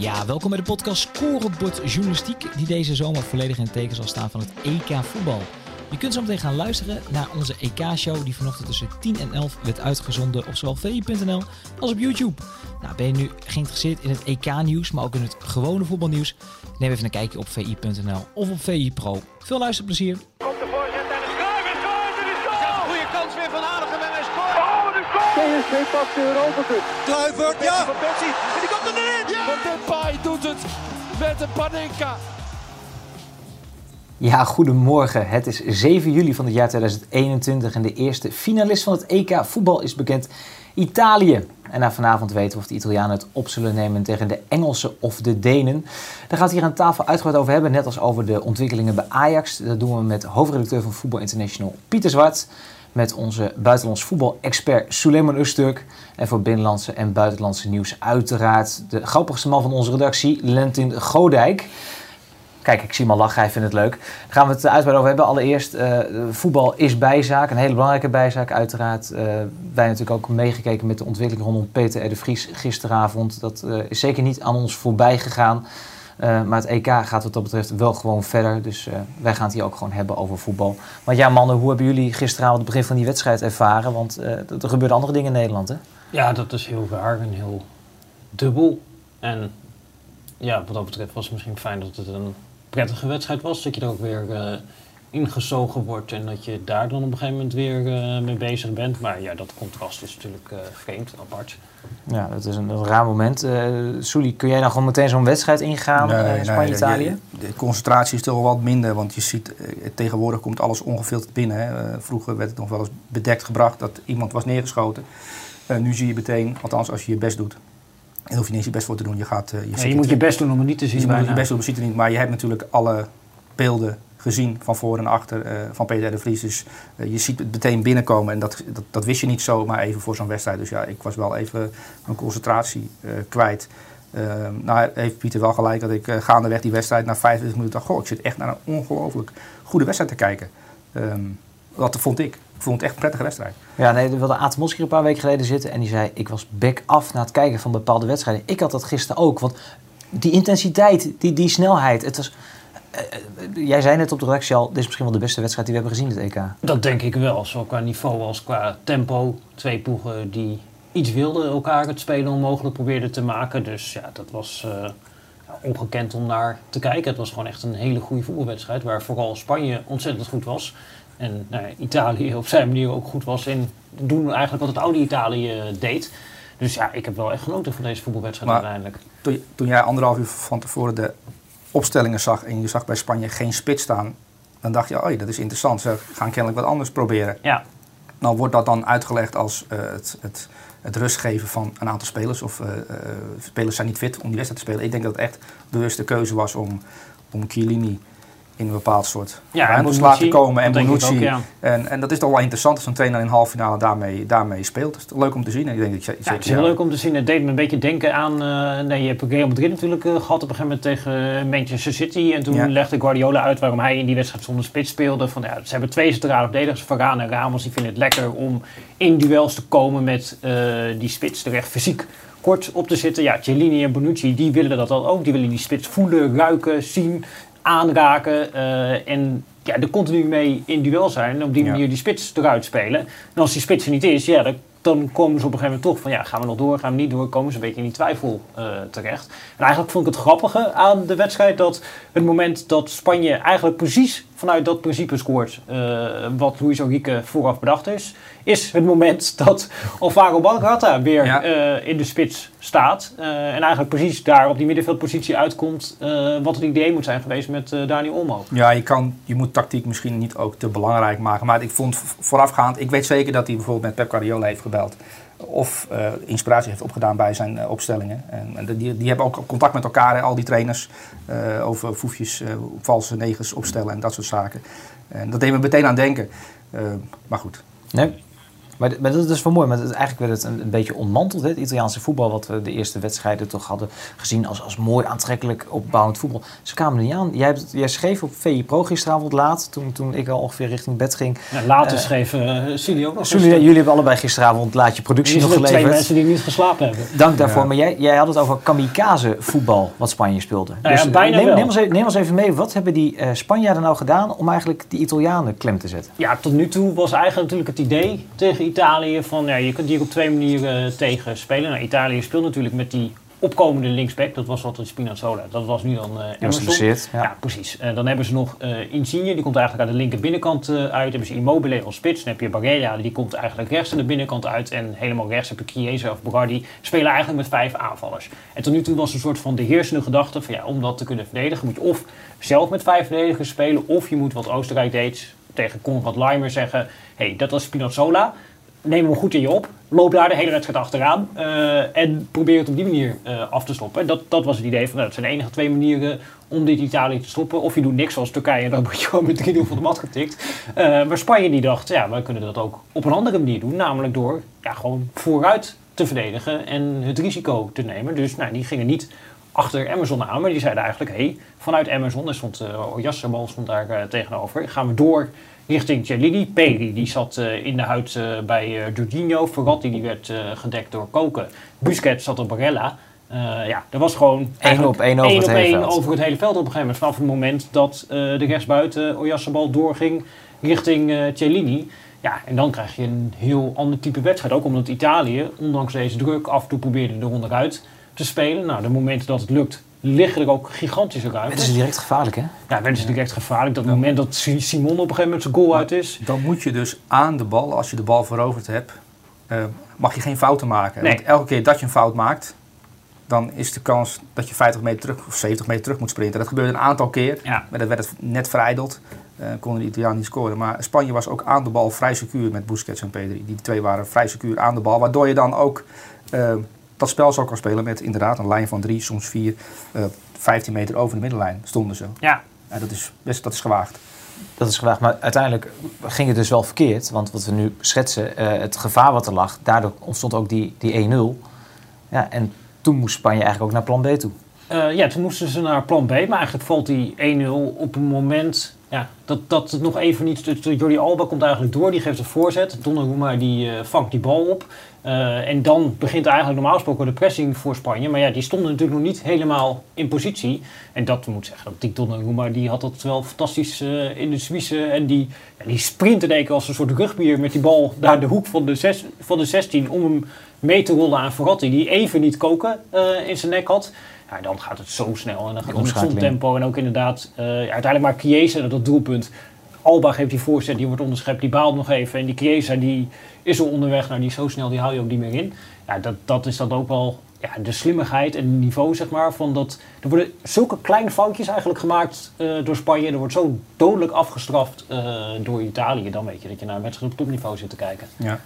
Ja, welkom bij de podcast Scorebord Journalistiek, die deze zomer volledig in het teken zal staan van het EK voetbal. Je kunt zo meteen gaan luisteren naar onze EK-show die vanochtend tussen 10 en 11 werd uitgezonden op zowel vi.nl als op YouTube. Nou, ben je nu geïnteresseerd in het EK-nieuws, maar ook in het gewone voetbalnieuws? Neem even een kijkje op vi.nl of op VI Pro. Veel luisterplezier! Komt de voorzet en is goal! Een goede kans weer van Aardigem en hij scoort! Oh, de goal! PSV pakt de Europa Cup. Kluivert, ja! Van Van Depay doet het met een Panenka. Ja, goedemorgen. Het is 7 juli van het jaar 2021 en de eerste finalist van het EK voetbal is bekend. Italië. En na vanavond weten we of de Italianen het op zullen nemen tegen de Engelsen of de Denen. Daar gaat hier aan tafel uitgebreid over hebben, net als over de ontwikkelingen bij Ajax. Dat doen we met hoofdredacteur van Voetbal International Pieter Zwart. Met onze buitenlands voetbal-expert Suleiman Usturk. En voor binnenlandse en buitenlandse nieuws uiteraard de grappigste man van onze redactie, Lentin Godijk. Kijk, ik zie hem al lachen, hij vindt het leuk. Daar gaan we het uitgebreid over hebben. Allereerst, uh, voetbal is bijzaak, een hele belangrijke bijzaak uiteraard. Uh, wij natuurlijk ook meegekeken met de ontwikkeling rondom Peter R. de Vries gisteravond. Dat uh, is zeker niet aan ons voorbij gegaan. Maar het EK gaat wat dat betreft wel gewoon verder. Dus wij gaan het hier ook gewoon hebben over voetbal. Want ja mannen, hoe hebben jullie gisteravond het begin van die wedstrijd ervaren? Want er gebeurden andere dingen in Nederland hè? Ja, dat is heel raar en heel dubbel. En ja, wat dat betreft was het misschien fijn dat het een prettige wedstrijd was. Dat je er ook weer ingezogen wordt en dat je daar dan op een gegeven moment weer uh, mee bezig bent. Maar ja, dat contrast is natuurlijk uh, vreemd, apart. Ja, dat is een, een raar moment. Uh, Soelie, kun jij dan gewoon meteen zo'n wedstrijd ingaan nee, in Spanje-Italië? Nee, de concentratie is toch wel wat minder, want je ziet tegenwoordig komt alles ongefilterd binnen. Hè. vroeger werd het nog wel eens bedekt gebracht dat iemand was neergeschoten. nu zie je meteen, althans als je je best doet, en hoef je niet je best voor te doen. Je, gaat, uh, je, ja, je moet je best doen om het niet te zien. Je moet je best doen om het niet. Maar je hebt natuurlijk alle beelden gezien van voor en achter uh, van Peter de Vries. Dus uh, je ziet het meteen binnenkomen. En dat, dat, dat wist je niet zomaar even voor zo'n wedstrijd. Dus ja, ik was wel even mijn concentratie kwijt. Ehm, nou heeft Pieter wel gelijk dat ik gaandeweg die wedstrijd na 25 minuten dacht... Goh, ik zit echt naar een ongelooflijk goede wedstrijd te kijken. Um, dat vond ik. Ik vond het echt een prettige wedstrijd. Ja, nee, er wilde Aad Mos een paar weken geleden zitten en die zei: Ik was back af na het kijken van bepaalde wedstrijden. Ik had dat gisteren ook, want die intensiteit, die, die snelheid, het was. Uh, jij zei net op de redactie al, dit is misschien wel de beste wedstrijd die we hebben gezien, het EK. Dat denk ik wel, zowel qua niveau als qua tempo. Twee ploegen die iets wilden elkaar het spelen onmogelijk probeerden te maken. Dus ja, dat was uh, ongekend om naar te kijken. Het was gewoon echt een hele goede voetbalwedstrijd, waar vooral Spanje ontzettend goed was. En nou, Italië op zijn manier ook goed was in doen eigenlijk wat het oude Italië deed. Dus ja, ik heb wel echt genoten van deze voetbalwedstrijd maar uiteindelijk. Toen, toen jij anderhalf uur van tevoren de opstellingen zag en je zag bij Spanje geen spits staan, dan dacht je, oh dat is interessant, ze gaan kennelijk wat anders proberen. Ja. Nou wordt dat dan uitgelegd als uh, het, het, het rustgeven van een aantal spelers. Of uh, uh, spelers zijn niet fit om die wedstrijd te spelen. Ik denk dat het echt bewuste keuze was om, om Chiellini in een bepaald soort ja, laten komen. En Bonucci. Ook, ja. en, en dat is toch wel interessant als een trainer in een halve finale daarmee, daarmee speelt. Het is leuk om te zien. En ik denk dat je, ja, het is heel leuk om te zien. Het deed me een beetje denken aan... Uh, nee, je hebt Real Madrid natuurlijk uh, gehad op een gegeven moment tegen Manchester City. En toen legde Guardiola uit waarom hij in die wedstrijd zonder spits speelde. Van, ja, ze hebben twee centrale verdedigers, Varane en Ramos. Die vinden het lekker om in duels te komen met uh, die spits terecht fysiek kort op te zitten. Ja, Cellini en Bonucci, die willen dat dan ook. Die willen die spits voelen, ruiken, zien aanraken uh, en ja, er continu mee in duel zijn en op die manier die spits eruit spelen. En als die spits er niet is, ja, dan, dan, komen ze op een gegeven moment toch van ja, gaan we nog door, gaan we niet door, komen ze een beetje in die twijfel uh, terecht. En eigenlijk vond ik het grappige aan de wedstrijd dat het moment dat Spanje eigenlijk precies vanuit dat principe scoort, uh, wat Luis Enrique vooraf bedacht is, is het moment dat Alvaro Balgata weer ja. uh, in de spits staat. Uh, en eigenlijk precies daar op die middenveldpositie uitkomt wat het idee moet zijn geweest met Dani Olmo. Ja, je, kan, je moet tactiek misschien niet ook te belangrijk maken. Maar ik vond voorafgaand, ik weet zeker dat hij bijvoorbeeld met Pep Guardiola heeft gebeld. Of inspiratie heeft opgedaan bij zijn opstellingen. En, en die, die hebben ook contact met elkaar, al die trainers. over foefjes, valse negers opstellen en dat soort zaken. En dat deed me meteen aan denken. maar goed. Nee, Maar, maar dat is wel mooi, maar het, eigenlijk werd het een, een beetje ontmanteld, hè, het Italiaanse voetbal, wat we de eerste wedstrijden toch hadden gezien als, als mooi aantrekkelijk opbouwend voetbal. Ze kwamen er niet aan. Jij, hebt, jij schreef op VI Pro gisteravond laat, toen, toen ik al ongeveer richting bed ging. Ja, later Eh, schreef uh, Sully ook nog Sully, jullie hebben allebei gisteravond laat je productie nog zijn er twee geleverd. mensen die niet geslapen hebben. Dank daarvoor. Ja. Maar jij, jij had het over kamikaze voetbal wat Spanje speelde. Nou ja, bijna neem, wel. neem, ons even, neem ons even mee, wat hebben die eh, Spanjaarden nou gedaan om eigenlijk die Italianen klem te zetten? Ja, tot nu toe was eigenlijk natuurlijk het idee tegen Italië van ja, je kunt hier op twee manieren eh, tegen spelen. Nou, Italië speelt natuurlijk met die opkomende linksback, dat was altijd Spinazzola. Dat was nu dan was Emerson. ja. Ja. precies. Eh, dan hebben ze nog eh Insigne, die komt eigenlijk aan de linker binnenkant uit. Dan hebben ze Immobile als spits. Dan heb je Barella, die komt eigenlijk rechts aan de binnenkant uit. En helemaal rechts heb je Chiesa of Berardi. Spelen eigenlijk met vijf aanvallers. En tot nu toe was een soort van de heersende gedachte van ja, om dat te kunnen verdedigen moet je of zelf met vijf verdedigers spelen. Of je moet wat Oostenrijk deed tegen Konrad Leimer zeggen, hé, hey, dat was Spinazzola. Neem hem goed in je op. Loop daar de hele wedstrijd achteraan. eh, en probeer het op die manier eh, af te stoppen. En dat, dat was het idee van, nou, dat zijn de enige twee manieren om dit Italië te stoppen. Of je doet niks zoals Turkije en dan word je gewoon met 3-0 van de mat getikt. Eh, maar Spanje die dacht, ja, wij kunnen dat ook op een andere manier doen. Namelijk door ja, gewoon vooruit te verdedigen en het risico te nemen. Dus nou, die gingen niet achter Amazon aan, maar die zeiden eigenlijk, hey, vanuit Amazon, er stond uh, stond daar tegenover, gaan we door richting Cellini. Peri, die zat uh, in de huid uh, bij uh, Jorginho. Verratti, die werd gedekt door Koken. Busquets zat op Barella. ja, er was gewoon één op één over, het, hele veld. over het hele veld op een gegeven moment. Vanaf het moment dat de rechtsbuiten Oyarzabal doorging richting Cellini. Ja, en dan krijg je een heel ander type wedstrijd. Ook omdat Italië, ondanks deze druk, af en toe probeerde er onderuit te spelen. Nou, de momenten dat het lukt, liggen er ook gigantische ruimtes. Het is direct gevaarlijk, hè? Ja, werden ze direct gevaarlijk. Dat moment dat Simon op een gegeven moment zijn goal uit is. Dan moet je dus aan de bal, als je de bal veroverd hebt, uh, mag je geen fouten maken. Nee. Want elke keer dat je een fout maakt, dan is de kans dat je 50 meter terug of 70 meter terug moet sprinten. Dat gebeurde een aantal keer, Ja. maar dat werd het net verijdeld. Uh, konden de Italianen niet scoren. Maar Spanje was ook aan de bal vrij secuur met Busquets en Pedri. Die twee waren vrij secuur aan de bal, waardoor je dan ook uh, dat spel zo kan spelen met inderdaad een lijn van drie, soms vier, uh, 15 meter over de middenlijn stonden ze. Ja. ja dat, is best, dat is gewaagd. Dat is gewaagd, maar uiteindelijk ging het dus wel verkeerd. Want wat we nu schetsen, uh, het gevaar wat er lag, daardoor ontstond ook die, die 1-0. Ja, en toen moest Spanje eigenlijk ook naar plan B toe. Uh, ja, toen moesten ze naar plan B, maar eigenlijk valt die 1-0 op een moment ja, dat, dat het nog even niet... Jordi Alba komt eigenlijk door, die geeft een voorzet. Donnarumma die uh, vangt die bal op. Uh, en dan begint eigenlijk normaal gesproken de pressing voor Spanje. Maar ja, die stonden natuurlijk nog niet helemaal in positie. En dat moet zeggen, dat die Donnarumma die had dat wel fantastisch uh, in de Suisse. En die, ja, die sprint in één keer als een soort rugbier met die bal naar de hoek van de, zes, van de 16... om hem mee te rollen aan Verratti, die even niet koken uh, in zijn nek had. Ja, dan gaat het zo snel en dan gaat het met zo'n tempo. En ook inderdaad, uiteindelijk maar Chiesa dat doelpunt. Alba geeft die voorzet, die wordt onderschept, die baalt nog even. En die Chiesa die is al onderweg, nou die is zo snel, die hou je ook niet meer in. Ja, dat, dat is dan ook wel ja, de slimmigheid en het niveau, zeg maar. Van dat, er worden zulke kleine foutjes eigenlijk gemaakt uh, door Spanje. Er wordt zo dodelijk afgestraft uh, door Italië. Dan weet je dat je naar een wedstrijd op topniveau zit te kijken. Ja.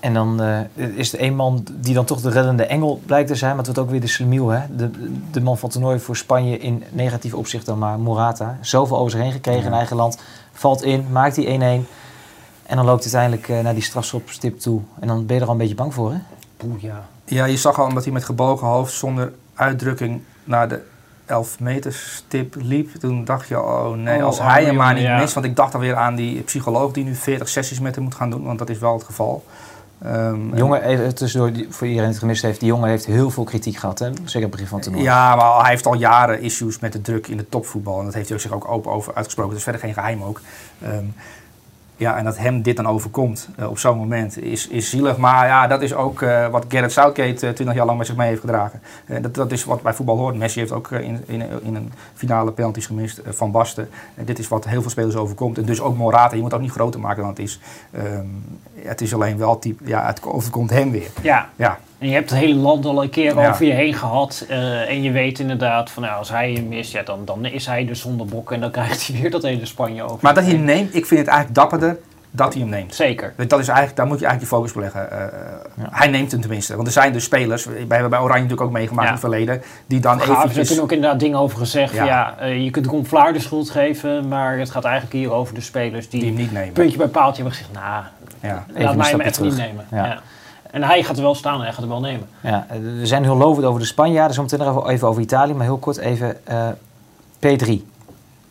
En dan uh, is er één man die dan toch de reddende engel blijkt te zijn. Maar het wordt ook weer de slimiel, hè? De, de man van toernooi voor Spanje in negatief opzicht dan maar Morata. Zoveel over zich heen gekregen ja. in eigen land. Valt in, maakt die 1-1. En dan loopt hij uiteindelijk uh, naar die strafschopstip toe. En dan ben je er al een beetje bang voor, hè? Poeh, ja. Ja, je zag al omdat hij met gebogen hoofd zonder uitdrukking naar de 11 meter stip liep. Toen dacht je, oh nee, Oh, als hij hem maar niet ja. mist. Want ik dacht alweer aan die psycholoog die nu 40 sessies met hem moet gaan doen. Want dat is wel het geval. Um, jongen, even tussendoor, die- voor iedereen die het gemist heeft. Die jongen heeft heel veel kritiek gehad, hè? Zeker op het begin van het toernooi. Ja, maar hij heeft al jaren issues met de druk in de topvoetbal. En dat heeft hij ook zich ook open over uitgesproken. Dat is verder geen geheim ook. Ehm, ja, en dat hem dit dan overkomt eh, op zo'n moment is, is zielig. Maar ja, dat is ook eh, wat Gareth Southgate eh, 20 jaar lang met zich mee heeft gedragen. Dat, dat is wat bij voetbal hoort. Messi heeft ook in, in, in een finale penalties gemist van Basten. En dit is wat heel veel spelers overkomt. En dus ook Morata. Je moet het ook niet groter maken dan het is. Ehm, het is alleen wel type, ja, het overkomt hem weer. Ja, Ja, en je hebt het hele land al een keer Ja. over je heen gehad. eh, en je weet inderdaad van nou, als hij hem mist, ja, dan, dan is hij de zondebok. En dan krijgt hij weer dat hele Spanje over. Maar dat hij neemt, ik vind het eigenlijk dapperder dat hij hem neemt. Zeker. Dat is eigenlijk, daar moet je eigenlijk je focus op leggen. Uh, Hij neemt hem tenminste. Want er zijn dus spelers, wij hebben bij Oranje natuurlijk ook meegemaakt Ja. in het verleden, die dan Gaaf, er eventjes... kunnen ook inderdaad dingen over gezegd. Ja. Ja. eh, je kunt Ron Vlaar de schuld geven, maar het gaat eigenlijk hier over de spelers die, Die hem niet nemen. puntje bij paaltje hebben gezegd, nou, laat mij hem even niet nemen. Ja. En hij gaat er wel staan en hij gaat er wel nemen. Ja, eh, we zijn heel lovend over de Spanjaarden, zometeen nog even- even over Italië, maar heel kort even eh, P3.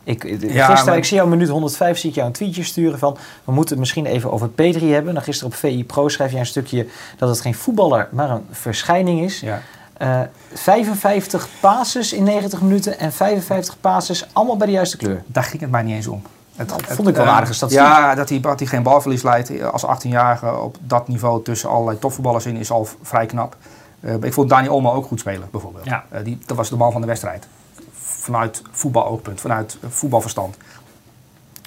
Ik, eh, Ja, gisteren, maar- ik zie jou minuut 105, zie ik jou een tweetje sturen van... we moeten het misschien even over P3 hebben. Dan gisteren op VI Pro schrijf jij een stukje dat het geen voetballer, maar een verschijning is. Ja. Eh, 55 passes in 90 minuten en 55 passes allemaal bij de juiste kleur. Daar ging het mij niet eens om. Het, Dat vond ik wel eh, een aardige statistiek. Ja, dat hij, dat hij geen balverlies leidt als 18-jarige op dat niveau tussen allerlei topvoetballers in is al vrij knap. Eh, ik vond Dani Olmo ook goed spelen, bijvoorbeeld. Ja. Eh, die, dat was de man van de wedstrijd. Vanuit voetbaloogpunt, vanuit eh, voetbalverstand.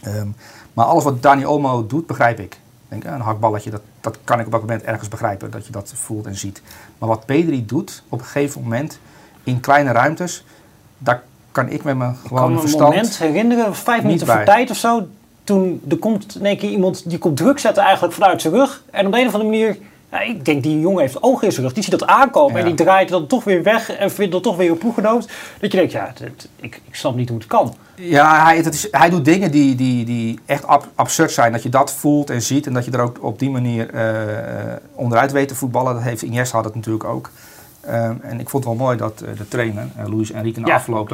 Ehm, maar alles wat Dani Olmo doet, begrijp ik. Denk, eh, een hakballetje, dat, dat kan ik op dat moment ergens begrijpen, dat je dat voelt en ziet. Maar wat Pedri doet op een gegeven moment in kleine ruimtes, daar kan ik met mijn Ik kan gewoon me een verstand... moment herinneren, vijf minuten voor tijd of zo. Toen er komt in één keer iemand die komt druk zetten eigenlijk vanuit zijn rug. En op de een of andere manier, ja, ik denk die jongen heeft ogen in zijn rug. Die ziet dat aankomen Ja. en die draait dan toch weer weg en vindt dan toch weer een ploeggenoot. Dat je denkt, ja, ik, ik snap niet hoe het kan. Ja, hij, is, hij doet dingen die, die, die echt ab- absurd zijn. Dat je dat voelt en ziet en dat je er ook op die manier eh, onderuit weet te voetballen. Dat heeft Iniesta had het natuurlijk ook. Ehm, en ik vond het wel mooi dat eh, de trainer, eh, Luis Enrique, na Ja, afloop...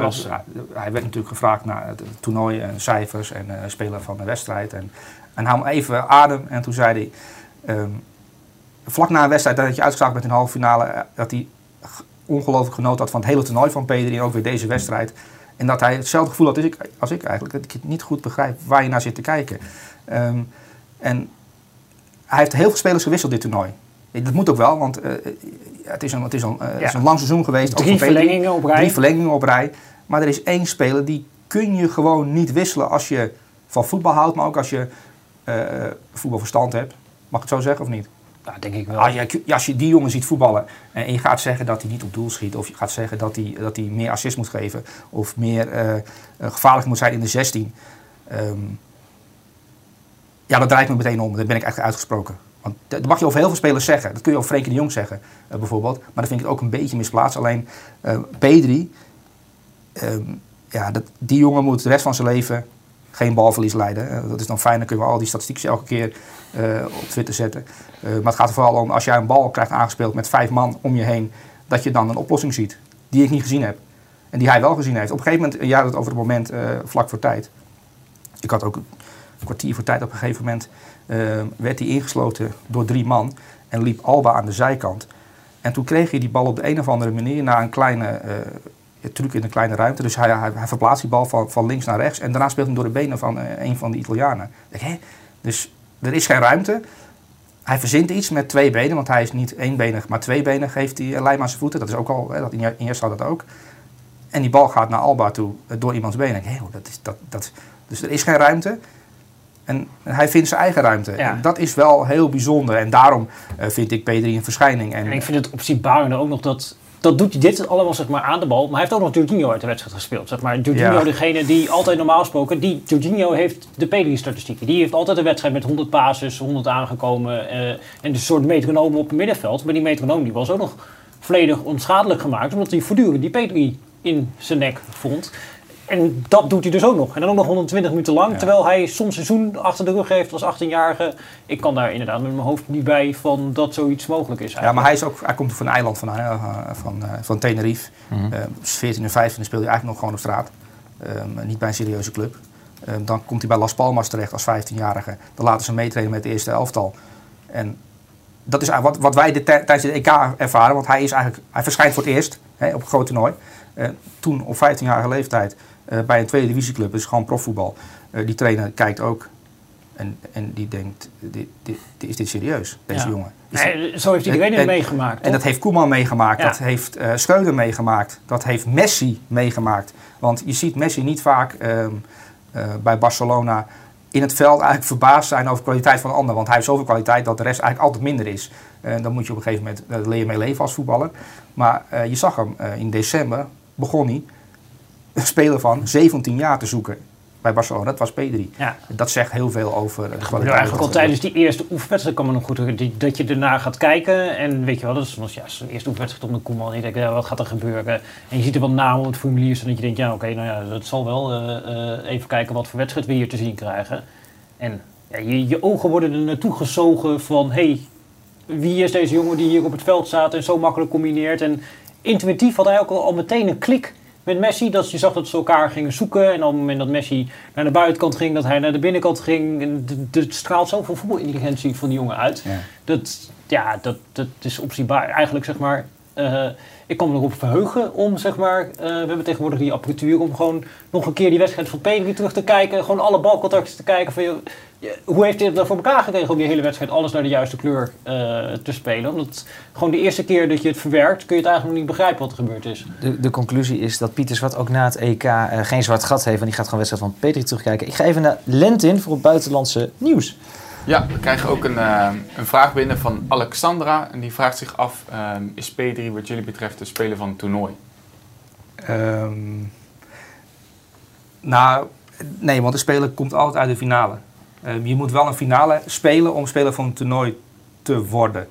hij- werd natuurlijk gevraagd naar het toernooi en cijfers en eh speler van de wedstrijd. En, en hem even adem. En toen zei hij, ehm, vlak na een wedstrijd dat je uitgeschakeld bent in de halve finale... dat hij ongelooflijk genoten had van het hele toernooi van Pedri en ook weer deze wedstrijd. En dat hij hetzelfde gevoel had als ik, als ik eigenlijk. Dat ik het niet goed begrijp waar je naar zit te kijken. Ehm, en hij heeft heel veel spelers gewisseld dit toernooi. Dat moet ook wel, want het is een, het is een, eh, het is Ja. een lang seizoen geweest. Drie verlengingen op rij. Drie verlengingen op rij. Maar er is één speler die kun je gewoon niet wisselen als je van voetbal houdt, maar ook als je eh, voetbalverstand hebt. Mag ik het zo zeggen of niet? Nou, denk ik wel. Als je, als je die jongen ziet voetballen en je gaat zeggen dat hij niet op doel schiet, of je gaat zeggen dat hij, dat hij meer assist moet geven, of meer eh, gevaarlijk moet zijn in de 16. ehm, ja, dat draait me meteen om. Dat ben ik echt uitgesproken. Want dat mag je over heel veel spelers zeggen. Dat kun je over Frenkie de Jong zeggen, eh, bijvoorbeeld. Maar dan vind ik het ook een beetje misplaatst. Alleen eh Pedri, ehm, ja, dat, die jongen moet de rest van zijn leven geen balverlies leiden. Dat is dan fijn, dan kunnen we al die statistieken elke keer eh, op Twitter zetten. Maar het gaat er vooral om, als jij een bal krijgt aangespeeld met vijf man om je heen, dat je dan een oplossing ziet. Die ik niet gezien heb. En die hij wel gezien heeft. Op een gegeven moment, ja, dat over het moment vlak voor tijd. Ik had ook een kwartier voor tijd op een gegeven moment. Eh, werd hij ingesloten door drie man. En liep Alba aan de zijkant. En toen kreeg hij die bal op de een of andere manier na een kleine eh, truc in een kleine ruimte. Dus hij, hij, verplaatst die bal van, van links naar rechts. En daarna speelt hij door de benen van eh, een van de Italianen. Dus er is geen ruimte. Hij verzint iets met twee benen, want hij is niet éénbenig, maar tweebenig heeft hij een lijm aan zijn voeten. Dat is ook al, hè, dat Iniesta had dat ook. En die bal gaat naar Alba toe eh, door iemands benen. Denk, dat is, dat, dat, dus er is geen ruimte. En hij vindt zijn eigen ruimte. Ja. En dat is wel heel bijzonder. En daarom eh, vind ik Pedri een verschijning. En, En ik vind het opzienbarende ook nog dat... Dat doet dit allemaal zeg maar, aan de bal. Maar hij heeft ook nog Jorginho uit de wedstrijd gespeeld. Zeg maar. Jorginho, Ja. degene die altijd normaal gesproken... Die, Jorginho heeft de Pedri-statistieken. Die heeft altijd een wedstrijd met 100 passes, 100 aangekomen. eh, en een soort metronoom op het middenveld. Maar die metronoom die was ook nog volledig onschadelijk gemaakt. Omdat hij voortdurend die Pedri in zijn nek vond. En dat doet hij dus ook nog. En dan ook nog 120 minuten lang. Ja. Terwijl hij soms seizoen achter de rug heeft als 18-jarige. Ik kan daar inderdaad met mijn hoofd niet bij van dat zoiets mogelijk is. Ja, maar hij, is ook, hij komt van een eiland van, eh, van, eh, van Tenerife. Mhm. Eh, 14 en 15 speelde hij eigenlijk nog gewoon op straat. Ehm, niet bij een serieuze club. Ehm, dan komt hij bij Las Palmas terecht als 15-jarige. Dan laten ze hem meetrainen met het eerste elftal. En dat is eigenlijk wat, wat wij de, tijdens de EK ervaren. Want hij, is eigenlijk, hij verschijnt voor het eerst hè, op een groot toernooi. Eh, toen op 15-jarige leeftijd bij een tweede divisieclub. Dus gewoon profvoetbal. Eh, die trainer kijkt ook. En, en die denkt, dit, dit, is dit serieus, deze Ja. jongen? Is Nee, zo heeft iedereen En- het meegemaakt. en dat heeft Koeman meegemaakt, Ja. dat heeft eh Schreuder meegemaakt, dat heeft Messi meegemaakt. Want je ziet Messi niet vaak ehm, eh, bij Barcelona in het veld eigenlijk verbaasd zijn over de kwaliteit van de ander. Want hij heeft zoveel kwaliteit dat de rest eigenlijk altijd minder is. En dan moet je op een gegeven moment, leer je mee leven als voetballer. Maar eh, je zag hem eh, in december, begon hij, speler van 17 jaar te zoeken bij Barcelona, dat was Pedri. Ja. Dat zegt heel veel over de kwaliteit. eigenlijk al tijdens die eerste oefenwedstrijd kan me nog goed herinneren, dat je daarna gaat kijken. En weet je wel, dat is soms ja, zo'n eerste oefenwedstrijd op de Koeman. En je denkt, ja, wat gaat er gebeuren? En je ziet er wat namen op het formulier staan. Dat je denkt, ja, oké, nou ja, dat zal wel. eh, eh, even kijken wat voor wedstrijd we hier te zien krijgen. En ja, je, je ogen worden er naartoe gezogen van, hey, wie is deze jongen die hier op het veld staat en zo makkelijk combineert. En intuïtief had hij ook al, al meteen een klik met Messi. Dat je zag dat ze elkaar gingen zoeken. En op het moment dat Messi naar de buitenkant ging, dat hij naar de binnenkant ging. En Het straalt zoveel voetbalintelligentie van die jongen uit. Ja. Dat, ja, dat, dat is optiebaar. Eigenlijk zeg maar. Eh, ik kan me erop verheugen om, zeg maar, eh, we hebben tegenwoordig die apparatuur om gewoon nog een keer die wedstrijd van Pedri terug te kijken. Gewoon alle balcontacten te kijken van, hoe heeft hij het dan voor elkaar gekregen om die hele wedstrijd alles naar de juiste kleur eh, te spelen. Omdat gewoon de eerste keer dat je het verwerkt, kun je het eigenlijk nog niet begrijpen wat er gebeurd is. De, de conclusie is dat Pieter Zwart ook na het EK geen zwart gat heeft. En die gaat gewoon wedstrijd van Petri terugkijken. Ik ga even naar Lentin voor het buitenlandse nieuws. Ja, we krijgen ook een, eh, een vraag binnen van Alexandra. En die vraagt zich af, ehm, is P3 wat jullie betreft de speler van het toernooi? Ehm, nou, nee, want de speler komt altijd uit de finale. Ehm, je moet wel een finale spelen om speler van een toernooi te worden.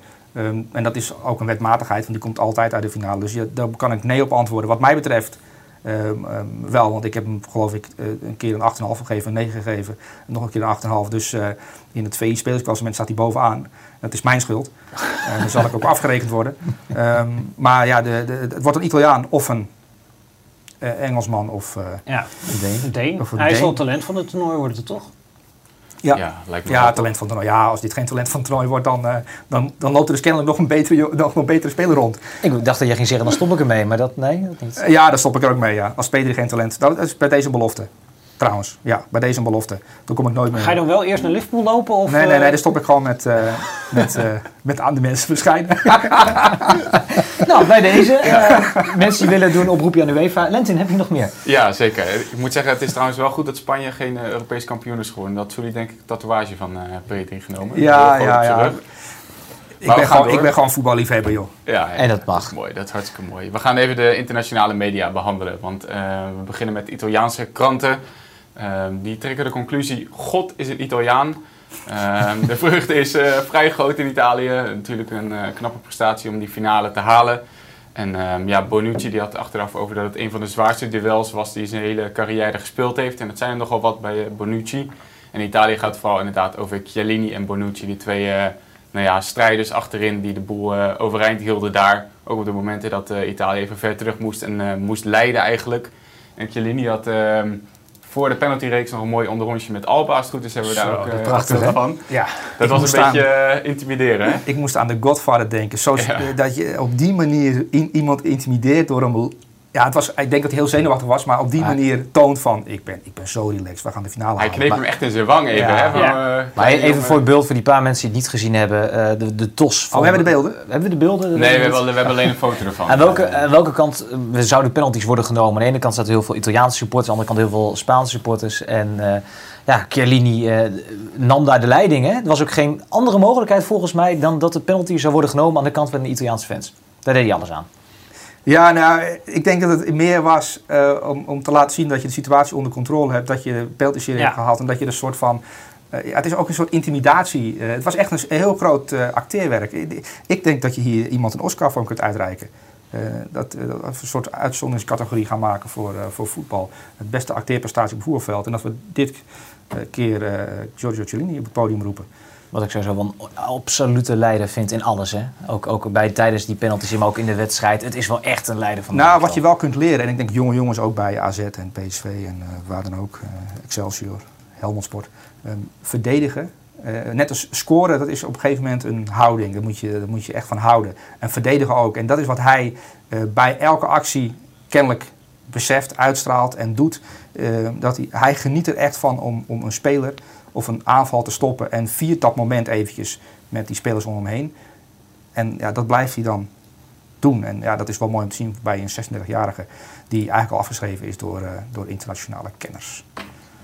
En dat is ook een wetmatigheid, want die komt altijd uit de finale. Dus je, daar kan ik nee op antwoorden. Wat mij betreft ehm, ehm, wel, want ik heb hem geloof ik eh, een keer een 8,5 gegeven, een 9 gegeven. en Nog een keer een 8,5. Dus eh, in het VI-spelersklassement staat hij bovenaan. Dat is mijn schuld. Dan zal ik ook afgerekend worden. Ehm, maar ja, de, de, het wordt een Italiaan of een eh, Engelsman of... Ja, Een Deen. een Deen. Of een Hij is Deen. talent van het toernooi, wordt het toch? Ja, Ja, lijkt me Ja, wel. talent van toernooi. Ja, als dit geen talent van toernooi wordt, dan, eh, dan, dan loopt er dus kennelijk nog een betere, nog een betere speler rond. Ik dacht dat jij ging zeggen, dan stop ik ermee. Maar dat, nee, dat niet. Ja, daar stop ik er ook mee, ja. Als Pedri geen talent... Dat is bij deze belofte. Trouwens, ja, bij deze een belofte. Dan kom ik nooit meer... Ga je dan wel eerst naar Liverpool lopen? Of, Nee, nee, nee, eh, dan stop ik gewoon met, eh, met, eh, met aan de mensen verschijnen. Nou, bij deze. eh, mensen die willen doen, oproep je aan de UEFA. Lentin, heb je nog meer? Ja, zeker. Ik moet zeggen, het is trouwens wel goed dat Spanje geen Europees kampioen is geworden. Dat jullie denk ik een tatoeage van eh P3 genomen. Ja, ja, ja. ik, ben gewoon, ik ben gewoon voetballiefhebber, joh. Ja, ja, En dat mag. is mooi, dat is hartstikke mooi. We gaan even de internationale media behandelen. Want eh, we beginnen met Italiaanse kranten. Ehm, die trekken de conclusie: God is een Italiaan. Ehm, de vreugde is eh, vrij groot in Italië. Natuurlijk een eh, knappe prestatie om die finale te halen. En ehm, ja, Bonucci die had achteraf over dat het een van de zwaarste duels was die zijn hele carrière gespeeld heeft. En dat zijn er nogal wat bij eh, Bonucci. En Italië gaat vooral inderdaad over Chiellini en Bonucci, die twee nou ja, strijders achterin die de boel overeind hielden daar. Ook op de momenten dat Italië even ver terug moest en moest leiden eigenlijk. En Chiellini had voor de penaltyreeks nog een mooi onderrondje met Alba. Als het goed is hebben we daar ook eh, prachtig, van. Ja, Dat ik was een aan- beetje eh, intimideren, hè? Ik moest aan de Godfather denken. Zo, Ja. Dat je op die manier iemand intimideert door hem... Ja, het was, ik denk dat hij heel zenuwachtig was, maar op die manier toont van... Ik ben, ik ben zo relaxed, we gaan de finale Hij halen. kneep Maar- hem echt in zijn wang even, Ja. hè? Van, Ja. eh, Maar even jongen. voor het beeld voor die paar mensen die het niet gezien hebben. eh, de, de tos. Oh, we hebben de beelden? Hebben we de beelden? Nee, we hebben, we hebben alleen een foto ervan. Aan welke, aan welke kant eh, zouden penalties worden genomen? Aan de ene kant zaten heel veel Italiaanse supporters, aan de andere kant heel veel Spaanse supporters. En eh ja, Chiellini eh, nam daar de leiding. Hè? Er was ook geen andere mogelijkheid volgens mij dan dat de penalty zou worden genomen aan de kant van de Italiaanse fans. Daar deed hij alles aan. Ja, nou, ik denk dat het meer was eh, om, om te laten zien dat je de situatie onder controle hebt. Dat je Ja. hebt gehaald en dat je een soort van... eh, ja, het is ook een soort intimidatie. Eh, het was echt een, heel groot acteerwerk. Ik, ik denk dat je hier iemand een Oscar voor kunt uitreiken. Dat, we een soort uitzonderingscategorie gaan maken voor, voor voetbal. Het beste acteerprestatie op het voetbalveld. En dat we dit keer Giorgio Cellini op het podium roepen. Wat ik sowieso wel een absolute leider vind in alles. Hè? Ook, ook bij, tijdens die penalties, maar ook in de wedstrijd. Het is wel echt een leider van de Nou, wat je wel kunt leren, en ik denk jonge jongens ook bij AZ en PSV en eh, waar dan ook, eh, Excelsior, Helmond Sport, ehm, verdedigen. eh, net als scoren, dat is op een gegeven moment een houding. Daar moet je, daar moet je echt van houden. En verdedigen ook. En dat is wat hij bij elke actie kennelijk beseft, uitstraalt en doet. Dat hij, hij geniet er echt van om, om een speler of een aanval te stoppen. En viert dat moment eventjes met die spelers om hem heen. En ja, dat blijft hij dan doen. En ja, dat is wel mooi om te zien bij een 36-jarige die eigenlijk al afgeschreven is door, eh, door internationale kenners.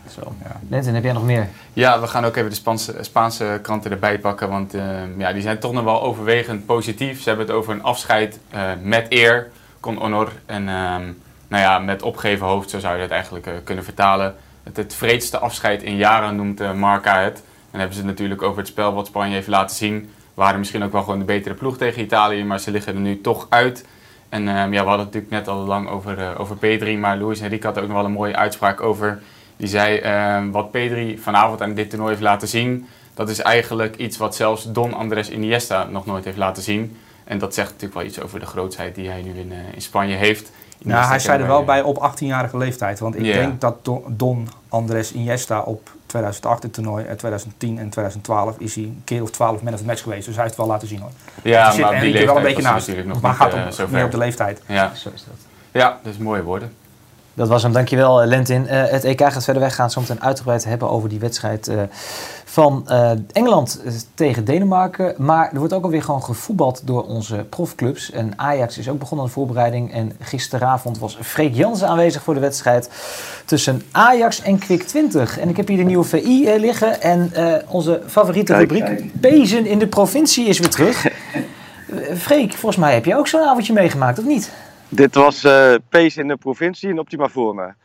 Zo. Lentin, heb jij nog meer? Ja, we gaan ook even de Spaanse, Spaanse kranten erbij pakken, want eh, ja, die zijn toch nog wel overwegend positief. Ze hebben het over een afscheid eh, met eer, con honor en ehm, nou ja, met opgeven hoofd, zo zou je dat eigenlijk kunnen vertalen. Het, het vreedste afscheid in jaren, noemt Marca het. En hebben ze natuurlijk over het spel wat Spanje heeft laten zien. Waren misschien ook wel gewoon de betere ploeg tegen Italië, maar ze liggen er nu toch uit. En ehm, ja, we hadden het natuurlijk net al lang over, uh, over Pedri, maar Luis Enrique had ook nog wel een mooie uitspraak over. Die zei, uh, wat Pedri vanavond aan dit toernooi heeft laten zien, dat is eigenlijk iets wat zelfs Don Andres Iniesta nog nooit heeft laten zien. En dat zegt natuurlijk wel iets over de grootheid die hij nu in, uh, in Spanje heeft. Ja, hij zei er wel bij op 18-jarige leeftijd. Want ik denk dat Don, Andres Iniesta op 2008 het toernooi, 2010 en 2012 is hij een keer of 12 man of the match geweest. Dus hij heeft het wel laten zien hoor. Ja, dus maar die leeftijd wel een beetje naast. Nog maar gaat om, meer op de leeftijd. Ja, zo is dat. Ja, dus mooie woorden. Dat was hem, dankjewel Lentin. Uh, het EK gaat verder weg, gaan zometeen uitgebreid hebben over die wedstrijd uh, van uh, Engeland tegen Denemarken. Maar er wordt ook alweer gewoon gevoetbald door onze profclubs. En Ajax is ook begonnen aan de voorbereiding. En gisteravond was Freek Jansen aanwezig voor de wedstrijd tussen Ajax en Kwik 20. En ik heb hier de nieuwe VI liggen. En onze favoriete kijk, rubriek kijk. Pezen in de provincie is weer terug. Freek, volgens mij heb je ook zo'n avondje meegemaakt, of niet? Dit was Pace in de provincie in Optima Forma.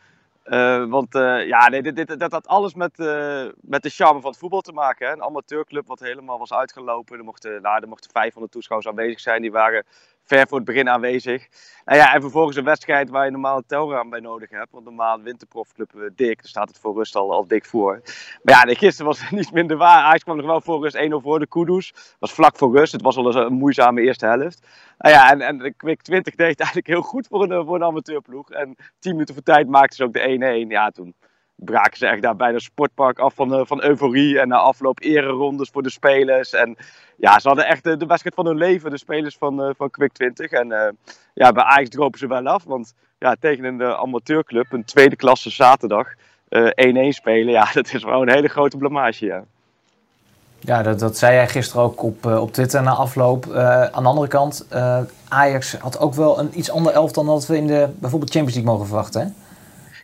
Uh, want uh, ja, nee, dit, dit, dat had alles met, uh, met de charme van het voetbal te maken. Hè? Een amateurclub wat helemaal was uitgelopen. Er mochten, nou, er mochten 500 toeschouwers aanwezig zijn. Die waren ver voor het begin aanwezig. Nou ja, en vervolgens een wedstrijd waar je normaal een telraam bij nodig hebt. Want normaal winterprofclub dik, daar staat het voor rust al, al dik voor. Maar ja, de gisteren was het niet minder waar. Ajax kwam nog wel voor rust 1-0 voor de Kudus. was vlak voor rust. Het was wel een moeizame eerste helft. Nou ja, en, en de Quick 20 deed eigenlijk heel goed voor een, voor een amateurploeg. En 10 minuten voor tijd maakten ze ook de 1-1. Ja, toen braken ze echt daar bij de sportpark af van, uh, van euforie. En na afloop ererondes voor de spelers. En ja, ze hadden echt de, wedstrijd van hun leven, de spelers van, uh, van Quick 20. En uh, ja, bij Ajax dropen ze wel af. Want ja, tegen een amateurclub, een tweede klasse zaterdag, 1-1 spelen. Ja, dat is wel een hele grote blamage, ja. Ja, dat, dat zei jij gisteren ook op, op Twitter na afloop. Aan de andere kant, Ajax had ook wel een iets ander elftal dan dat we in de bijvoorbeeld Champions League mogen verwachten. Hè?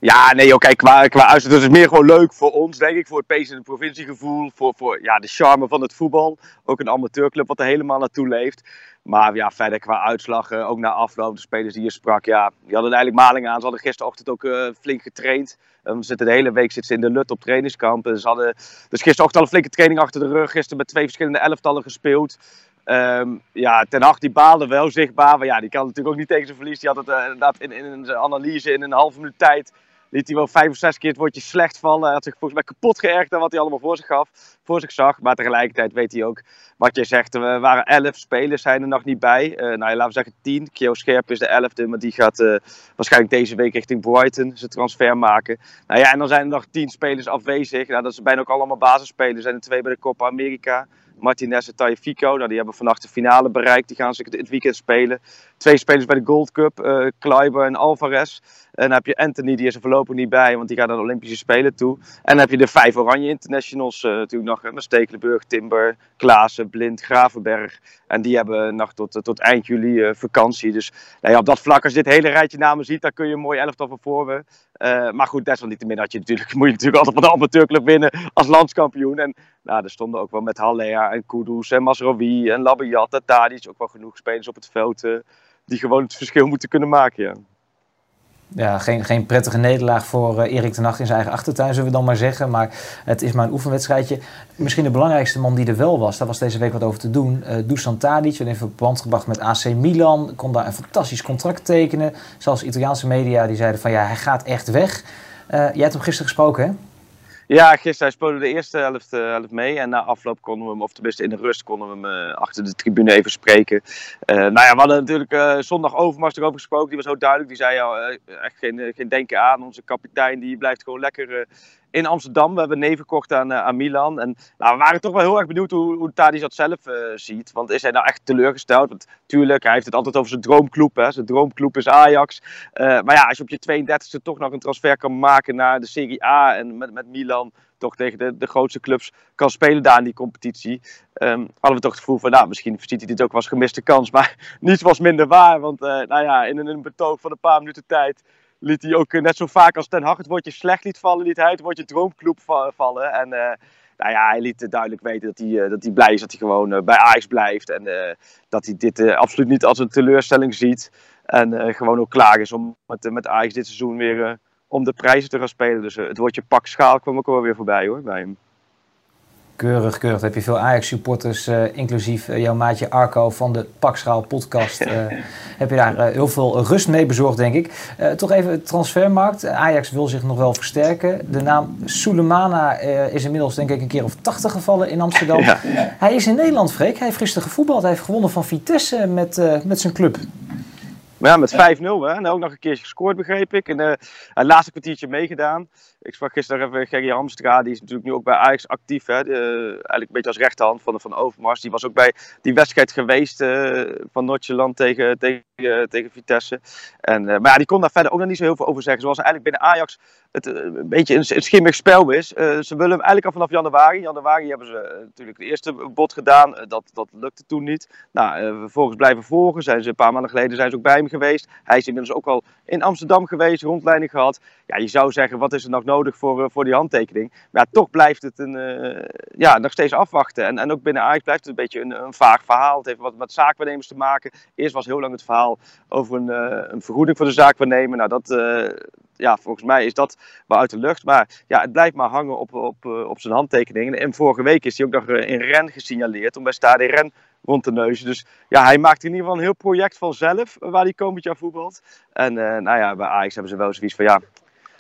Ja, nee, oké, qua, qua dat is meer gewoon leuk voor ons, denk ik. Voor het pees in het provinciegevoel, voor, voor ja, de charme van het voetbal. Ook een amateurclub wat er helemaal naartoe leeft. Maar ja, verder qua uitslag, ook na afloop, de spelers die je sprak, ja, die hadden eigenlijk maling aan. Ze hadden gisterochtend ook uh, flink getraind. Um, zitten de hele week zitten ze in de Lut op trainingskamp. Ze hadden dus gisterochtend al een flinke training achter de rug. Gisteren met twee verschillende elftallen gespeeld. Um, ja, Ten Hag die baalde wel zichtbaar. Maar ja, die kan natuurlijk ook niet tegen zijn verlies. Die had het inderdaad in, in zijn analyse in een halve minuut tijd liet hij wel vijf of zes keer het woordje slecht vallen. Hij had zich volgens mij kapot geërgerd aan wat hij allemaal voor zich gaf, voor zich zag. Maar tegelijkertijd weet hij ook wat je zegt. Er waren elf spelers, zijn er nog niet bij. Uh, nou, laten we zeggen tien. Kio Scherp is de elfde, maar die gaat uh, waarschijnlijk deze week richting Brighton zijn transfer maken. Nou ja, en dan zijn er nog tien spelers afwezig. Nou, dat zijn bijna ook allemaal basisspelers. Er zijn er twee bij de Copa America. Martinez en Tajefico. Nou, die hebben vannacht de finale bereikt. Die gaan zich het weekend spelen. Twee spelers bij de Gold Cup, uh, Kleiber en Alvarez. En dan heb je Anthony, die is er voorlopig niet bij, want die gaat naar de Olympische Spelen toe. En dan heb je de vijf Oranje Internationals uh, natuurlijk nog. Met Stekelenburg, Timber, Klaassen, Blind, Gravenberg. En die hebben nog tot, uh, tot eind juli uh, vakantie. Dus nou ja, op dat vlak, als je dit hele rijtje namen ziet, dan kun je een mooi elftal van voor maar goed, desalniettemin had je natuurlijk, moet je natuurlijk altijd van de amateurclub winnen als landskampioen. En nou, er stonden ook wel met Hallea en Kudus en Masrowi en Labiat en Tadic ook wel genoeg spelers op het veld die gewoon het verschil moeten kunnen maken. Ja. Ja, geen, geen prettige nederlaag voor uh, Erik ten Nacht in zijn eigen achtertuin, zullen we dan maar zeggen. Maar het is maar een oefenwedstrijdje. Misschien de belangrijkste man die er wel was, daar was deze week wat over te doen. Uh, Dusan Tadic, werd even verband gebracht met AC Milan. Kon daar een fantastisch contract tekenen. Zelfs Italiaanse media die zeiden van ja, hij gaat echt weg. Uh, jij hebt hem gisteren gesproken, hè? Ja, gisteren speelde de eerste helft, uh, helft mee. En na afloop konden we hem, of tenminste in de rust, konden we hem uh, achter de tribune even spreken. Uh, nou ja, we hadden natuurlijk zondag Overmars erover gesproken. Die was zo duidelijk. Die zei echt geen, geen denken aan. Onze kapitein die blijft gewoon lekker in Amsterdam. We hebben neven verkocht aan, aan Milan. En nou, we waren toch wel heel erg benieuwd hoe, hoe dat zelf ziet. Want is hij nou echt teleurgesteld? Want tuurlijk, hij heeft het altijd over zijn droomclub. Hè. Zijn droomclub is Ajax. maar ja, als je op je 32e toch nog een transfer kan maken naar de Serie A en met, met Milan toch tegen de, de grootste clubs kan spelen daar in die competitie. Um, hadden we toch het gevoel van, nou, misschien ziet hij dit ook als gemiste kans. Maar niets was minder waar, want nou ja, in een betoog van een paar minuten tijd liet hij ook uh, net zo vaak als Ten Hag het woordje slecht liet vallen, liet hij het woordje droomclub vallen. En uh, nou ja, hij liet duidelijk weten dat hij, dat hij blij is dat hij gewoon bij Ajax blijft. En dat hij dit absoluut niet als een teleurstelling ziet. En gewoon ook klaar is om met, met Ajax dit seizoen weer om de prijzen te gaan spelen. Dus het woordje pak schaal kwam ook wel weer voorbij hoor, bij hem. Keurig, keurig. heb je veel Ajax-supporters, uh, inclusief uh, jouw maatje Arco van de Pakschaal podcast. Uh, heb je daar heel veel rust mee bezorgd, denk ik. toch even transfermarkt. Ajax wil zich nog wel versterken. De naam Sulemana is inmiddels denk ik een keer of tachtig gevallen in Amsterdam. Ja. Hij is in Nederland, Freek. Hij heeft gisteren gevoetbald. Hij heeft gewonnen van Vitesse met, met zijn club. Maar ja, met 5-0 hè. En ook nog een keertje gescoord, begreep ik. En het laatste kwartiertje meegedaan. Ik sprak gisteren even Gerry Hamstra, die is natuurlijk nu ook bij Ajax actief. Hè. Eigenlijk een beetje als rechterhand van, van Overmars. Die was ook bij die wedstrijd geweest uh, van Noordjeland tegen, tegen, tegen Vitesse. En, maar ja, die kon daar verder ook nog niet zo heel veel over zeggen. Zoals eigenlijk binnen Ajax het een beetje een, schimmig spel is. ze willen hem eigenlijk al vanaf januari. januari hebben ze natuurlijk de eerste bod gedaan. dat, dat lukte toen niet. Nou, vervolgens blijven volgen. Zijn ze een paar maanden geleden zijn ze ook bij hem geweest. Hij is inmiddels ook al in Amsterdam geweest, rondleiding gehad. Ja, je zou zeggen, wat is er nog nodig voor, uh, voor die handtekening? Maar ja, toch blijft het een, uh, ja, nog steeds afwachten. En, en ook binnen Ajax blijft het een beetje een, een vaag verhaal. Het heeft wat met zaakwaarnemers te maken. Eerst was heel lang het verhaal over een, uh, een vergoeding voor de zaakwaarnemer. Nou, dat, ja, volgens mij is dat wel uit de lucht. Maar ja, het blijft maar hangen op, op, op zijn handtekening. En vorige week is hij ook nog in Ren gesignaleerd om bij Stade Ren rond te neuzen. Dus ja, hij maakt in ieder geval een heel project vanzelf waar hij komend jaar voetbalt. En nou ja, bij Ajax hebben ze wel zoiets van ja,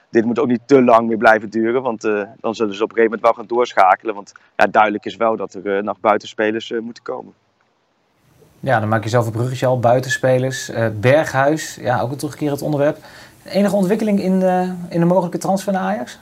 dit moet ook niet te lang meer blijven duren. Want uh, dan zullen ze op een gegeven moment wel gaan doorschakelen. Want ja, duidelijk is wel dat er uh, nog buitenspelers moeten komen. Ja, dan maak je zelf een bruggetje al. Buitenspelers. Berghuis, ja, ook een terugkerend onderwerp. Enige ontwikkeling in, in de mogelijke transfer naar Ajax?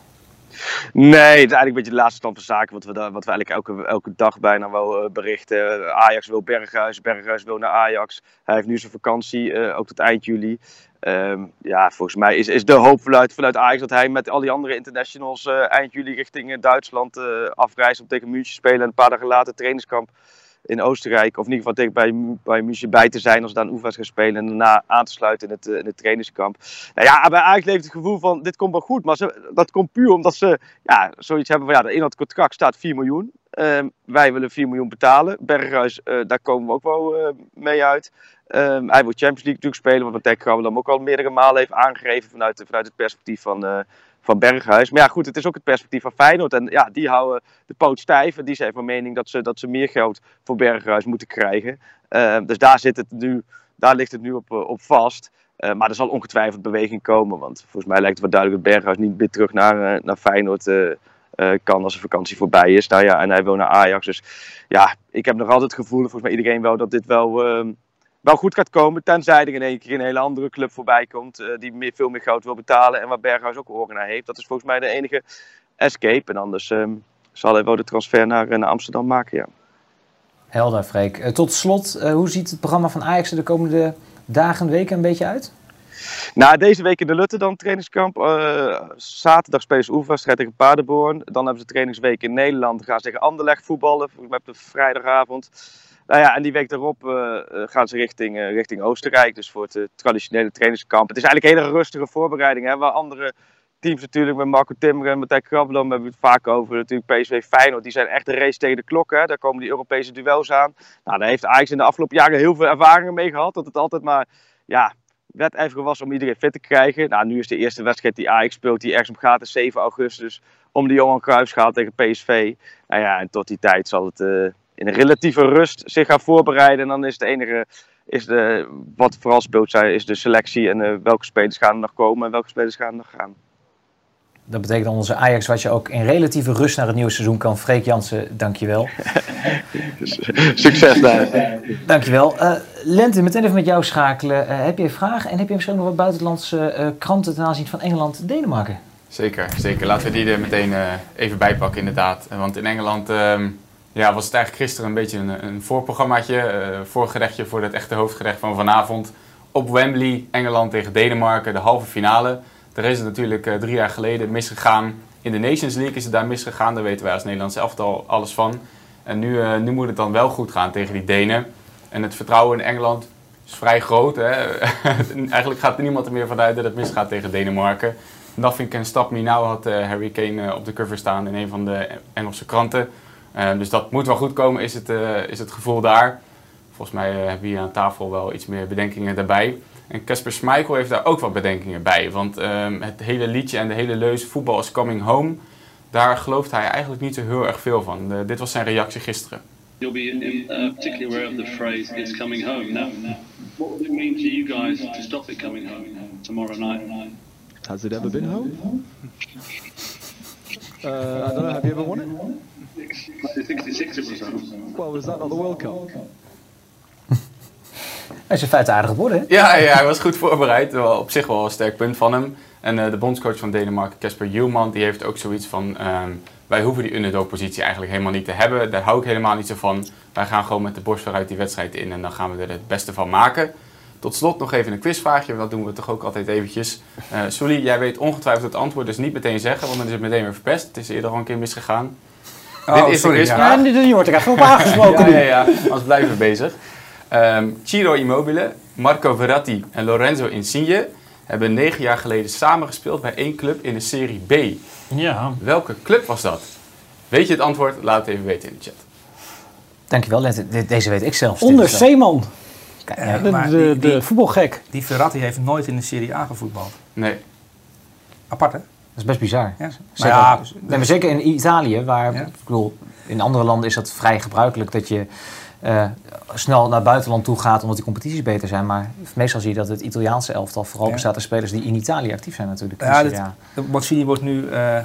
Nee, het is eigenlijk een beetje de laatste stand van zaken. Wat we, wat we eigenlijk elke, elke dag bijna wel uh, berichten. Ajax wil Berghuis, Berghuis wil naar Ajax. Hij heeft nu zijn vakantie, uh, ook tot eind juli. Um, ja, volgens mij is, is de hoop vanuit, vanuit Ajax dat hij met al die andere internationals uh, eind juli richting Duitsland afreist om tegen München spelen. En een paar dagen later trainingskamp in Oostenrijk, of in ieder geval tegen bij, bij München bij te zijn als daar een oefenwedstrijd gaan spelen en daarna aan te sluiten in het, in het trainingskamp. Nou ja, bij Ajax leeft het gevoel van dit komt wel goed, maar ze, dat komt puur omdat ze ja, zoiets hebben van ja, in dat contract staat 4 miljoen. Uh, wij willen 4 miljoen betalen. Berghuis, uh, daar komen we ook wel uh, mee uit. Um, hij wil Champions League natuurlijk spelen, wat Tech dan ook al meerdere malen heeft aangegeven vanuit, vanuit het perspectief van, van Berghuis. Maar ja, goed, het is ook het perspectief van Feyenoord. En ja, die houden de poot stijf. En die zijn van mening dat ze, dat ze meer geld voor Berghuis moeten krijgen. Uh, dus daar, zit het nu, daar ligt het nu op, op vast. Uh, maar er zal ongetwijfeld beweging komen. Want volgens mij lijkt het wel duidelijk dat Berghuis niet meer terug naar, naar Feyenoord kan als de vakantie voorbij is. Nou ja, en hij wil naar Ajax. Dus ja, ik heb nog altijd het gevoel, volgens mij iedereen wel, dat dit wel ehm, wel goed gaat komen. Tenzij er in één keer een hele andere club voorbij komt. Uh, die meer, veel meer geld wil betalen. En waar Berghuis ook oren naar heeft. Dat is volgens mij de enige escape. En anders um, zal hij wel de transfer naar, naar Amsterdam maken. Ja. Helder, Freek. Uh, tot slot, uh, hoe ziet het programma van Ajax er de komende dagen, weken een beetje uit? Nou, deze week in de Lutte dan trainingskamp. Uh, zaterdag spelen ze oefenwedstrijd tegen Paderborn. Dan hebben ze trainingsweek in Nederland. Dan gaan ze tegen Anderlecht voetballen. Volgens mij op de vrijdagavond. Nou ja, en die week daarop uh, gaan ze richting, uh, richting Oostenrijk. Dus voor het traditionele trainingskamp. Het is eigenlijk een hele rustige voorbereiding. Hè, waar andere teams natuurlijk met Marco Timmer en Matthijs Krabbelam hebben we het vaak over. Natuurlijk PSV Feyenoord, die zijn echt een race tegen de klok. Hè. Daar komen die Europese duels aan. Nou, daar heeft Ajax in de afgelopen jaren heel veel ervaringen mee gehad. Dat het altijd maar ja, wedijverig was om iedereen fit te krijgen. Nou, nu is de eerste wedstrijd die Ajax speelt, die ergens om gaat, is 7 augustus. Om de Johan Cruijffschaal tegen PSV. Nou ja, en tot die tijd zal het in een relatieve rust zich gaan voorbereiden. En dan is het enige, is de, wat vooral speelt, is de selectie. En uh, welke spelers gaan er nog komen en welke spelers gaan er nog gaan. Dat betekent dat onze Ajax, wat je ook in relatieve rust naar het nieuwe seizoen kan. Freek Jansen, dankjewel. Succes daar. Dankjewel. Uh, Lente, meteen even met jou schakelen. Uh, heb je een vraag en heb je misschien nog wat buitenlandse uh, kranten ten aanzien van Engeland en Denemarken? Zeker, zeker. Laten we die er meteen even bij pakken inderdaad. Want in Engeland ehm, ja, was het eigenlijk gisteren een beetje een, een voorprogrammaatje. voorgerechtje voor het echte hoofdgerecht van vanavond. Op Wembley, Engeland tegen Denemarken, de halve finale. Daar is het natuurlijk uh, drie jaar geleden misgegaan. In de Nations League is het daar misgegaan. Daar weten wij als Nederlands elftal alles van. En nu, uh, nu moet het dan wel goed gaan tegen die Denen. En het vertrouwen in Engeland is vrij groot. Hè? Eigenlijk gaat niemand er meer vanuit dat het misgaat tegen Denemarken. Nothing can stop me now had Harry Kane op de cover staan in een van de Engelse kranten. Dus dat moet wel goed komen, is het, is het gevoel daar. Volgens mij hebben we hier aan tafel wel iets meer bedenkingen daarbij. En Casper Schmeichel heeft daar ook wat bedenkingen bij. Want ehm, het hele liedje en de hele leus voetbal is coming home, daar gelooft hij eigenlijk niet zo heel erg veel van. Eh, dit was zijn reactie gisteren. You'll be in, uh, particularly aware of the phrase "it's coming home." Now, what would it mean to you guys to stop it coming home tomorrow night? Has it ever been home? Uh, I don't know. Have you ever won it? 66 it was home. Well, was that not the World Cup? Hij is in feite aardig geworden, hè? Ja, ja, hij was goed voorbereid. Wel, op zich wel een sterk punt van hem. En eh, de bondscoach van Denemarken, Casper Hjulman, die heeft ook zoiets van... ehm, wij hoeven die underdog-positie eigenlijk helemaal niet te hebben. Daar hou ik helemaal niet zo van. Wij gaan gewoon met de borst vooruit die wedstrijd in en dan gaan we er het beste van maken. Tot slot nog even een quizvraagje, dat doen we toch ook altijd eventjes. Eh Sully, jij weet ongetwijfeld het antwoord, dus niet meteen zeggen, want dan is het meteen weer verpest. Het is eerder al een keer misgegaan. Oh, Dit is de sorry, quizvraag. ja. Wordt er even op aangesproken. Ja, ja, ja. Anders blijven bezig. Ehm Ciro Immobile, Marco Verratti en Lorenzo Insigne hebben negen jaar geleden samengespeeld bij één club in de Serie B. Ja, Welke club was dat? Weet je het antwoord? Laat het even weten in de chat. Dankjewel, deze weet ik zelf. onder is, eh, Zeeman. Ja, ja, De, de, voetbalgek. Die Verratti heeft nooit in de Serie A gevoetbald. Nee. Apart, hè? Dat is best bizar. Ja. Zeker, ja, nee, maar zeker in Italië, waar Ja. ik bedoel, in andere landen is dat vrij gebruikelijk dat je eh, snel naar het buitenland toe gaat omdat die competities beter zijn. Maar meestal zie je dat het Italiaanse elftal vooral bestaat uit spelers die in Italië actief zijn natuurlijk. Ja, Dus, dit- ja. Mancini wordt nu eh,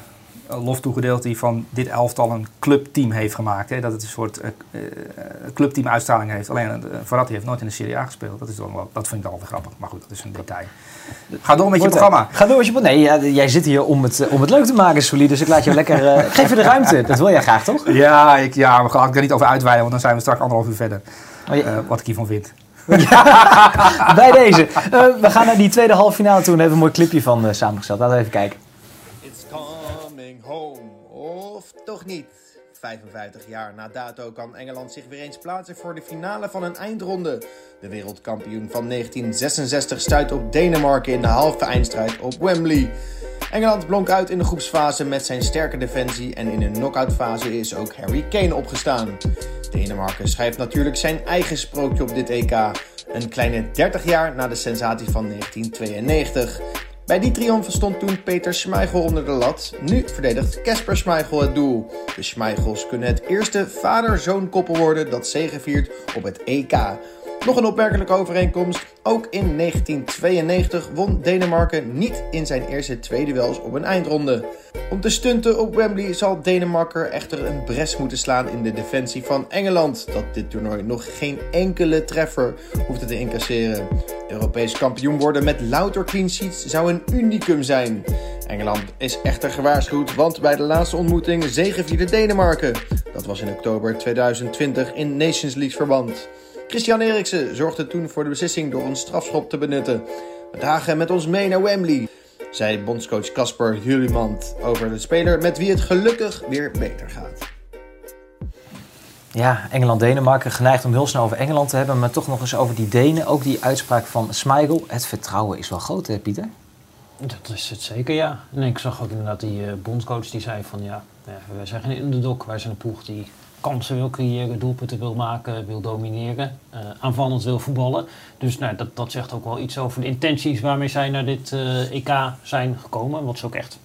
lof toegedeeld die van dit elftal een clubteam heeft gemaakt. Hè? Dat het een soort eh, clubteam uitstraling heeft. Alleen uh, Verratti heeft nooit in de Serie A gespeeld. Dat, is dan wel, dat vind ik dan altijd grappig. Maar goed, dat is een detail. Ga door met je Wordt- programma. Ga door met je Nee, ja, jij zit hier om het, eh, om het leuk te maken, Sully. Dus ik laat je lekker. eh, ik geef je de ruimte. Dat wil jij graag, toch? Ja, ik, ja, we gaan er niet over uitweiden, want dan zijn we straks anderhalf uur verder. Oh, je- Eh, wat ik hiervan vind. Bij deze. Eh, we gaan naar die tweede halve finale toe en hebben we een mooi clipje van eh, samengesteld. Laten we even kijken. It's coming home. Of toch niet? 55 jaar na dato kan Engeland zich weer eens plaatsen voor de finale van een eindronde. De wereldkampioen van 1966 stuit op Denemarken in de halve eindstrijd op Wembley. Engeland blonk uit in de groepsfase met zijn sterke defensie en in de knock-outfase is ook Harry Kane opgestaan. Denemarken schrijft natuurlijk zijn eigen sprookje op dit EK. Een kleine 30 jaar na de sensatie van 1992. Bij die triomf stond toen Peter Schmeichel onder de lat. Nu verdedigt Casper Schmeichel het doel. De Schmeichels kunnen het eerste vader-zoon koppel worden dat zegeviert op het EK. Nog een opmerkelijke overeenkomst. Ook in 1992 won Denemarken niet in zijn eerste twee duels op een eindronde. Om te stunten op Wembley zal Denemarken echter een bres moeten slaan in de defensie van Engeland. Dat dit toernooi nog geen enkele treffer hoefde te incasseren. Europees kampioen worden met louter clean sheets zou een unicum zijn. Engeland is echter gewaarschuwd, want bij de laatste ontmoeting zegevierde Denemarken. Dat was in oktober 2020 in Nations League verband. Christian Eriksen zorgde toen voor de beslissing door een strafschop te benutten. We dragen met ons mee naar Wembley, zei bondscoach Casper Hulimand over de speler met wie het gelukkig weer beter gaat. Ja, Engeland-Denemarken. Geneigd om heel snel over Engeland te hebben, maar toch nog eens over die Denen. Ook die uitspraak van Schmeichel. Het vertrouwen is wel groot, hè, Pieter? Dat is het zeker, ja. En ik zag ook inderdaad die eh, bondscoach die zei van ja, ja, wij zijn geen underdog. Wij zijn een ploeg die kansen wil creëren, doelpunten wil maken, wil domineren, eh, aanvallend wil voetballen. Dus nou, dat, dat zegt ook wel iets over de intenties waarmee zij naar dit eh, EK zijn gekomen. Wat ze ook echt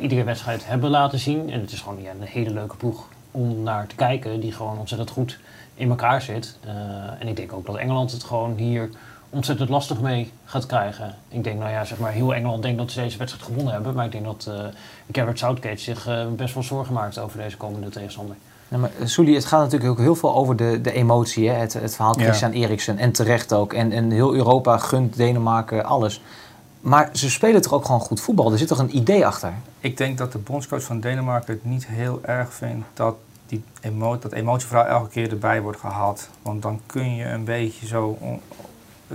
iedere wedstrijd hebben laten zien. En het is gewoon ja, een hele leuke ploeg om naar te kijken, die gewoon ontzettend goed in elkaar zit. Eh, en ik denk ook dat Engeland het gewoon hier ontzettend lastig mee gaat krijgen. Ik denk, nou ja, zeg maar, heel Engeland denkt dat ze deze wedstrijd gewonnen hebben. Maar ik denk dat eh Garrett Southgate zich best wel zorgen maakt over deze komende tegenstander. Nou, maar, Sully, het gaat natuurlijk ook heel veel over de, de emotie. Hè? Het, het verhaal Ja. Christian Eriksen en terecht ook. En, en heel Europa gunt Denemarken alles. Maar ze spelen toch ook gewoon goed voetbal? Er zit toch een idee achter? Ik denk dat de bondscoach van Denemarken het niet heel erg vindt dat die emo dat emotieverhaal elke keer erbij wordt gehaald. Want dan kun je een beetje zo,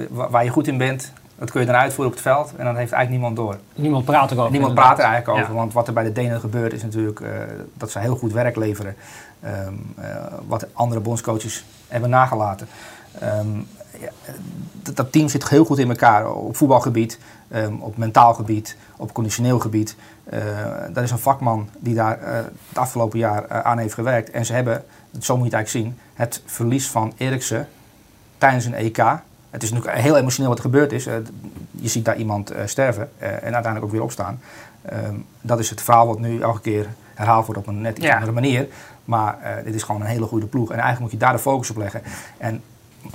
waar je goed in bent, dat kun je dan uitvoeren op het veld en dan heeft eigenlijk niemand door. Niemand praat erover. Niemand inderdaad. praat er eigenlijk over, Ja. want wat er bij de Denen gebeurt is natuurlijk eh, dat ze heel goed werk leveren. Ehm, eh, wat andere bondscoaches hebben nagelaten. Ehm, ja, dat, dat team zit heel goed in elkaar op voetbalgebied, ehm, op mentaal gebied, op conditioneel gebied. Dat is een vakman die daar eh, het afgelopen jaar aan heeft gewerkt. En ze hebben, zo moet je het eigenlijk zien, het verlies van Eriksen tijdens een EK. Het is natuurlijk heel emotioneel wat er gebeurd is. Je ziet daar iemand sterven en uiteindelijk ook weer opstaan. Dat is het verhaal wat nu elke keer herhaald wordt op een net iets Ja. andere manier. Maar eh, dit is gewoon een hele goede ploeg. En eigenlijk moet je daar de focus op leggen. En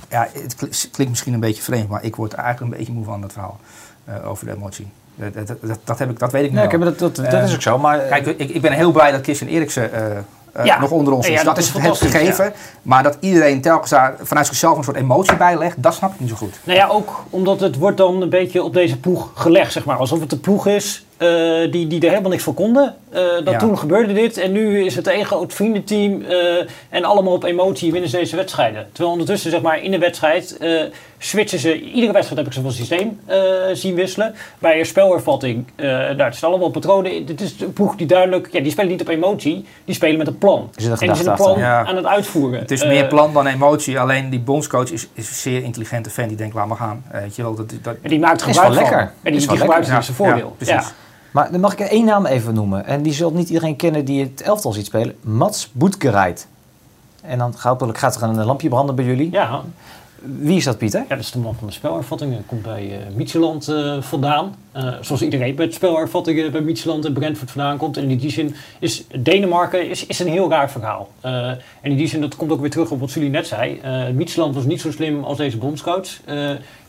ja, het kli- klinkt misschien een beetje vreemd, maar ik word eigenlijk een beetje moe van dat verhaal eh, over de emotie. Dat, dat, dat, dat, heb ik, dat weet ik nu Nee, dat, dat, dat Eh, is ook zo. Maar Kijk, ik, ik ben heel blij dat Christian Eriksen Ja. nog onder ons is. Ja, dat, dat is het gegeven. Maar dat iedereen telkens daar vanuit zichzelf een soort emotie bij legt, dat snap ik niet zo goed. Nou ja, ook omdat het wordt dan een beetje op deze ploeg gelegd, zeg maar. Alsof het de ploeg is eh, die, die er helemaal niks voor konden. Eh, dat Ja. toen gebeurde dit en nu is het één groot vriendenteam eh, en allemaal op emotie winnen ze deze wedstrijden. Terwijl ondertussen, zeg maar, in de wedstrijd eh, switchen ze, iedere wedstrijd heb ik ze van systeem eh, zien wisselen. Bij een spelervatting, eh nou, het zijn allemaal patronen. Dit is een ploeg die duidelijk, ja, die spelen niet op emotie, die spelen met een plan. Een en die zijn een plan. Ja. aan het uitvoeren. Het is meer plan dan emotie. Alleen die bondscoach is, is een zeer intelligente fan die denkt, laat maar gaan. Weet je wel, dat, dat, En die maakt gebruik wel van. lekker. En die, die gebruikt het in zijn voordeel. ja, Ja, precies. Maar dan mag ik één naam even noemen. En die zult niet iedereen kennen die het elftal ziet spelen. Mats Boetkerijt. En dan hopelijk gaat er een lampje branden bij jullie. ja. Wie is dat, Pieter? Ja, dat is de man van de spelervattingen. Komt bij uh, Mietjeland eh, vandaan. Eh, zoals iedereen bij spelervattingen bij Mietjeland en Brentford vandaan komt. En in die zin is Denemarken is, is een heel raar verhaal. En in die zin, dat komt ook weer terug op wat jullie net zei. Mietjeland was niet zo slim als deze bondscoach.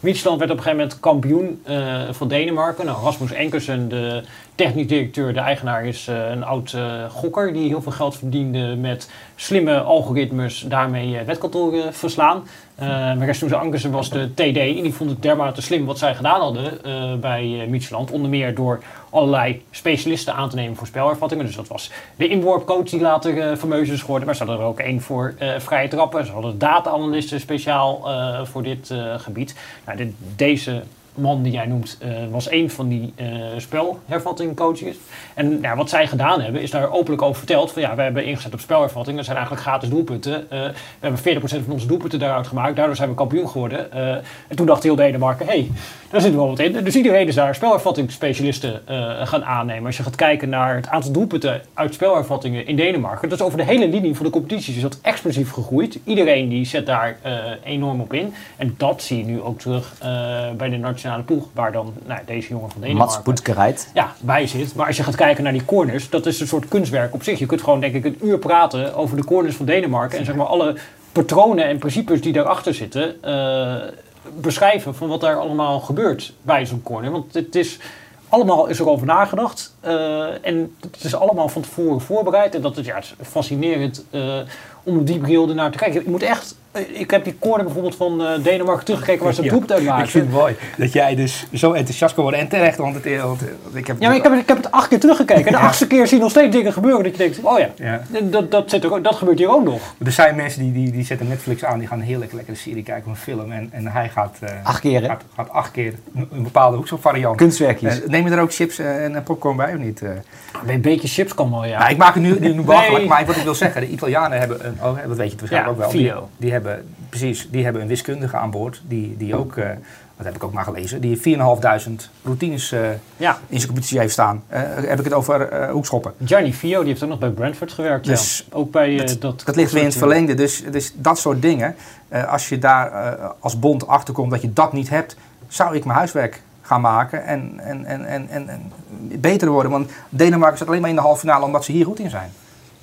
Mietjeland werd op een gegeven moment kampioen van Denemarken. Nou, Rasmus Enkersen, de technisch directeur, de eigenaar, is uh, een oud uh, gokker die heel veel geld verdiende met slimme algoritmes, daarmee uh, wetkantoren verslaan. Uh, Rasmus Ankersen was de TD en die vond het dermate slim wat zij gedaan hadden bij uh, Mietjeland. Onder meer door allerlei specialisten aan te nemen voor spelervattingen. Dus dat was de inworpcoach die later fameus is geworden. Maar ze hadden er ook één voor vrije trappen. Ze hadden data-analysten speciaal voor dit gebied. Nou, deze man die jij noemt uh, was een van die uh, spelhervattingcoaches. En wat zij gedaan hebben is daar openlijk over verteld. Van ja, we hebben ingezet op spelhervatting. Dat zijn eigenlijk gratis doelpunten. Uh, we hebben 40% van onze doelpunten daaruit gemaakt. Daardoor zijn we kampioen geworden. en toen dacht heel Denemarken, hé, hey, daar zit wel wat in. Dus iedereen is daar spelhervattingsspecialisten gaan aannemen. Als je gaat kijken naar het aantal doelpunten uit spelhervattingen in Denemarken. Dat is over de hele linie van de competitie is dat explosief gegroeid. Iedereen die zet daar enorm op in. En dat zie je nu ook terug bij de nationale ploeg. Waar dan nou, deze jongen van Denemarken... Mats. Ja, bij zit. Maar als je gaat kijken naar die corners, dat is een soort kunstwerk op zich. Je kunt gewoon denk ik een uur praten over de corners van Denemarken. En zeg maar alle patronen en principes die daarachter zitten... Uh, beschrijven van wat daar allemaal gebeurt bij zo'n corner. Want het is... Allemaal is erover nagedacht uh, en het is allemaal van tevoren voorbereid. En dat is, ja, het is fascinerend uh, om die bril ernaar te kijken. Je moet echt ik heb die corner bijvoorbeeld van Denemarken teruggekeken waar ze het ja, doelpunt maakten. Ik vind het mooi dat jij dus zo enthousiast kan worden. En terecht, want, het, want ik heb... Ja, maar ik heb, ik heb het acht keer teruggekeken. En de ja. achtste keer zie je nog steeds dingen gebeuren dat je denkt, oh ja, ja. Dat, dat, zit er, dat gebeurt hier ook nog. Er zijn mensen die, die, die zetten Netflix aan, die gaan een heel lekker lekkere serie kijken of een film. En, en hij gaat, acht keer, gaat, gaat, acht keer een bepaalde hoekselvariant. Kunstwerkjes. Uh, neem je er ook chips en popcorn bij of niet? een beetje chips kan wel, ja. Nou, ik maak het nu, nu, nu belachelijk, maar wat ik wil zeggen, de Italianen hebben, een, oh, dat weet je waarschijnlijk ook wel, die, die hebben precies, die hebben een wiskundige aan boord, die, die ook, uh, dat heb ik ook maar gelezen, die 4.500 routines uh, ja. in zijn competitie heeft staan. Uh, heb ik het over hoekschoppen. Gianni Fio, die heeft ook nog bij Brentford gewerkt. Dus ja. Ook bij dat, dat... Dat ligt weer in het verlengde. Dus, dus dat soort dingen, als je daar als bond achterkomt dat je dat niet hebt, zou ik mijn huiswerk gaan maken en, en, en, en, en, en beter worden. Want Denemarken staat alleen maar in de halve finale omdat ze hier goed in zijn.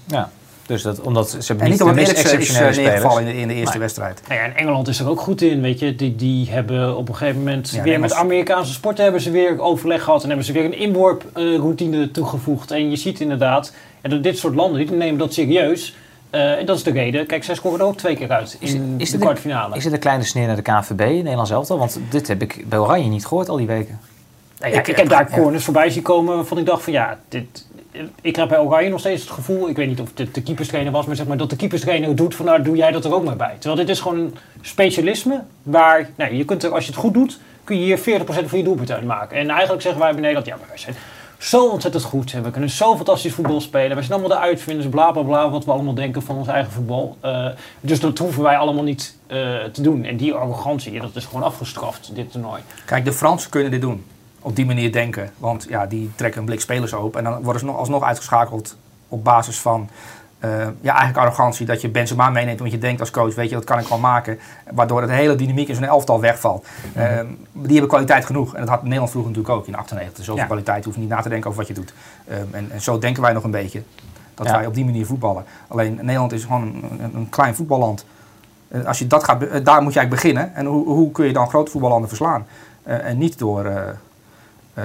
Ja. Dus dat, omdat ze hebben en niet niet de meest is, exceptionele is uh, neergevallen in de, in de eerste wedstrijd. Nou ja, en Engeland is er ook goed in, weet je. Die, die hebben op een gegeven moment ja, weer met Amerikaanse sporten hebben ze weer overleg gehad en hebben ze weer een inworproutine uh, toegevoegd. En je ziet inderdaad, ja, dat dit soort landen die nemen dat serieus. Uh, en dat is de reden. Kijk, zij scoren er ook twee keer uit in is, is de kwartfinale. Is het een kleine sneer naar de KNVB in Nederlands elftal? Want dit heb ik bij Oranje niet gehoord al die weken. Nou ja, ik, ik, heb daar corners voorbij zien komen waarvan ik dacht van ja, dit, ik heb bij Oranje nog steeds het gevoel, ik weet niet of het de keeperstrainer was, maar zeg maar dat de keeperstrainer doet van nou doe jij dat er ook maar bij. Terwijl dit is gewoon een specialisme waar, nou, je kunt er, als je het goed doet, kun je hier 40% van je doelpunt uit maken. En eigenlijk zeggen wij bij Nederland, ja maar wij zijn zo ontzettend goed we kunnen zo fantastisch voetbal spelen. We zijn allemaal de uitvinders, bla bla bla, wat we allemaal denken van ons eigen voetbal. Uh, dus dat hoeven wij allemaal niet uh, te doen. En die arrogantie, dat is gewoon afgestraft, dit toernooi. Kijk, de Fransen kunnen dit doen op die manier denken. Want ja, die trekken een blik spelers open. En dan worden ze nog alsnog uitgeschakeld op basis van eh, ja, eigenlijk arrogantie dat je Benzema meeneemt. Want je denkt als coach, weet je, dat kan ik wel maken. Waardoor het hele dynamiek in zo'n elftal wegvalt. Mhm. Eh, die hebben kwaliteit genoeg. En dat had Nederland vroeger natuurlijk ook in 98. Zoveel Ja. kwaliteit, hoef je niet na te denken over wat je doet. Eh, en, en zo denken wij nog een beetje. Dat Ja. wij op die manier voetballen. Alleen Nederland is gewoon een, klein voetballand. Eh, als je dat gaat, eh, daar moet je eigenlijk beginnen. En hoe, hoe kun je dan grote voetballanden verslaan? En niet door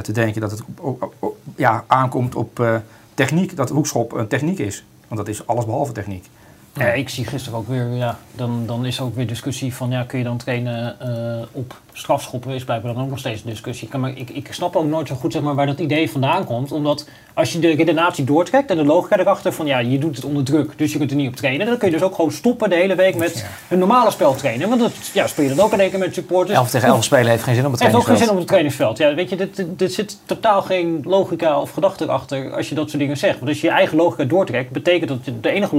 te denken dat het op- op- op- ja, aankomt op techniek. Dat hoekschop een techniek is. Want dat is alles behalve techniek. Ja, ik zie gisteren ook weer, ja, dan, dan is er ook weer discussie van, ja, kun je dan trainen eh, op strafschoppen? Is blijkbaar dan ook nog steeds een discussie. Ik, kan maar, ik, ik snap ook nooit zo goed zeg maar, waar dat idee vandaan komt. Omdat als je de redenatie doortrekt en de logica erachter van, ja, je doet het onder druk, dus je kunt er niet op trainen. Dan kun je dus ook gewoon stoppen de hele week met een normale spel trainen. Want dat ja, speel je dan ook in één keer met supporters. 11 tegen 11 spelen heeft geen zin op het Het heeft ook geen zin trainingsveld. op het trainingsveld. Ja, weet je, dit, dit, dit zit totaal geen logica of gedachte achter als je dat soort dingen zegt. Want als je je eigen logica doortrekt, betekent dat de enige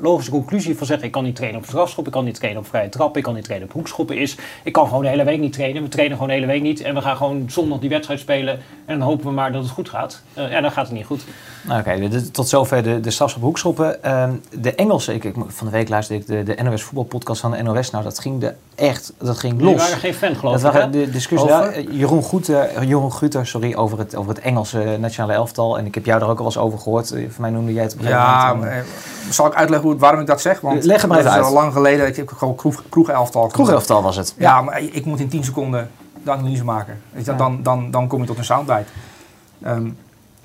logische, conclusie van zeggen: ik kan niet trainen op strafschop, ik kan niet trainen op vrije trap, ik kan niet trainen op hoekschoppen is: ik kan gewoon de hele week niet trainen. We trainen gewoon de hele week niet en we gaan gewoon zondag die wedstrijd spelen en dan hopen we maar dat het goed gaat. Eh ja, dan gaat het niet goed. Nou, Oké, tot zover de, de strafschop hoekschoppen. Ehm, de Engelse, ik, ik, van de week luisterde ik de, de NOS voetbalpodcast van de NOS. Nou, dat ging de echt, dat ging los. Die waren geen fan, geloof Dat ik. waren de discussie. Jeroen, Guter, Jeroen Guter sorry, over, het, over het Engelse nationale elftal. En ik heb jou daar ook al eens over gehoord. Eh, Voor mij noemde jij het op een gegeven Ja, moment. maar, eh, zal ik uitleggen hoe, waarom ik dat zeg? Want Leg het maar even is al lang geleden. Ik heb gewoon kroeg, kroegelftal. Kroegelftal was het. Ja, maar ik moet in 10 seconden de analyse maken. Weet je, Ja. dan, dan, dan kom je tot een soundbite. Ehm,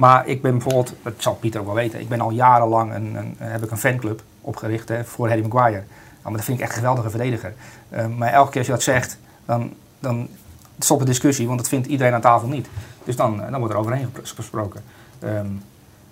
maar ik ben bijvoorbeeld, dat zal Pieter ook wel weten, ik ben al jarenlang een, een, heb ik een fanclub opgericht hè, voor Harry Maguire. Nou, maar dat vind ik echt een geweldige verdediger. Ehm, maar elke keer als je dat zegt, dan, dan stopt de discussie, want dat vindt iedereen aan tafel niet. Dus dan, dan wordt er overheen gesproken. Ehm,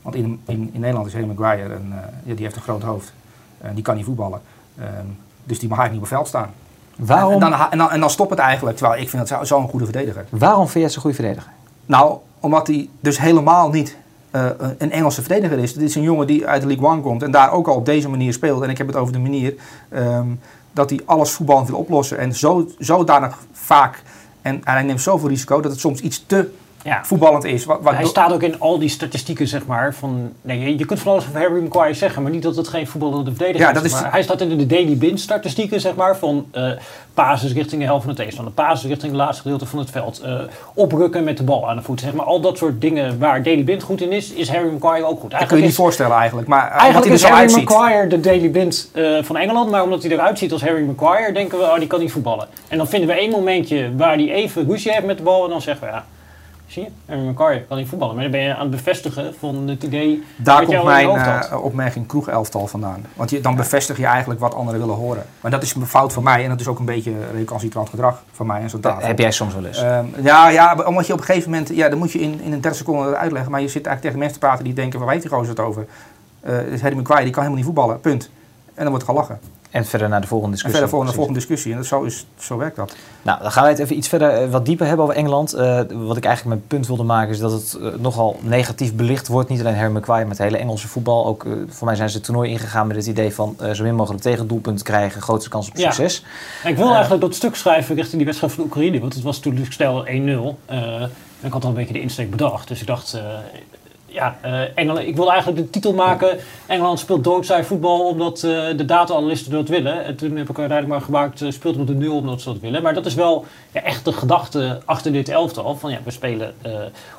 want in, in, in Nederland is Harry Maguire, een, eh, ja, die heeft een groot hoofd. En die kan niet voetballen. Ehm, dus die mag eigenlijk niet op het veld staan. Waarom, En dan, en, dan, en dan stopt het eigenlijk, terwijl ik vind dat zo- zo'n goede verdediger. waarom vind jij zo'n goede verdediger? Nou, omdat hij dus helemaal niet eh, een Engelse verdediger is. Dit is een jongen die uit de League One komt en daar ook al op deze manier speelt. En ik heb het over de manier ehm, dat hij alles voetballend wil oplossen. En zo, zodanig vaak, en, en hij neemt zoveel risico, dat het soms iets te Ja. voetballend is. Wa- wa- Hij staat ook in al die statistieken, zeg maar. Van, nee, je, kunt van alles over Harry Maguire zeggen, maar niet dat het geen voetballende verdediger Ja, is. dat is- Maar hij staat in de Daily Bind statistieken, zeg maar. Van pases richting de helft van de tegenstander, richting het laatste gedeelte van het veld. eh, oprukken met de bal aan de voet, zeg maar. Al dat soort dingen waar Daily Bind goed in is, is Harry Maguire ook goed. dat kun je niet is, voorstellen eigenlijk. Maar eh, eigenlijk is Harry uitziet. Maguire de Daily Bind van Engeland, maar omdat hij eruit ziet als Harry Maguire, denken we, oh, die kan niet voetballen. En dan vinden we één momentje waar hij even ruzie heeft met de bal en dan zeggen we, ja, zie je, Harry Maguire kan niet voetballen. Maar dan ben je aan het bevestigen van het idee Daar komt mijn eh, opmerking kroegelftal vandaan. Want je, dan bevestig je eigenlijk wat anderen willen horen. Maar dat is een fout van mij en dat is ook een beetje recalcitrant gedrag van mij en zo'n Dat tafel. heb jij soms wel eens. Ehm, ja, ja, omdat je op een gegeven moment, ja, dan moet je in, in een 30 seconden uitleggen. Maar je zit eigenlijk tegen mensen te praten die denken, waar weet die gozer het over? Eh is Harry Maguire, die kan helemaal niet voetballen, punt. En dan wordt er gelachen. En verder naar de volgende En discussie. verder volgende, Precies. volgende discussie. En dat, zo, is, zo werkt dat. Nou, dan gaan wij het even iets verder, eh, wat dieper hebben over Engeland. Eh, wat ik eigenlijk mijn punt wilde maken is dat het eh, nogal negatief belicht wordt. Niet alleen Harry Maguire, maar het hele Engelse voetbal. Ook voor mij zijn ze het toernooi ingegaan met het idee van eh, zo min mogelijk tegendoelpunten krijgen, grootste kans op Ja. succes. En ik wil eigenlijk dat stuk schrijven richting die wedstrijd van Oekraïne. Want het was toen stel 1-0. eh, en ik had al een beetje de insteek bedacht. Dus ik dacht, eh, ja, eh, Engeland, ik wil eigenlijk de titel maken. Engeland speelt doodzaai voetbal omdat eh, de data-analysten dat willen. En toen heb ik uiteindelijk maar gemaakt, uh, speelt met de nul omdat ze dat willen. Maar dat is wel ja, echt de gedachte achter dit elftal. Van ja, we spelen eh,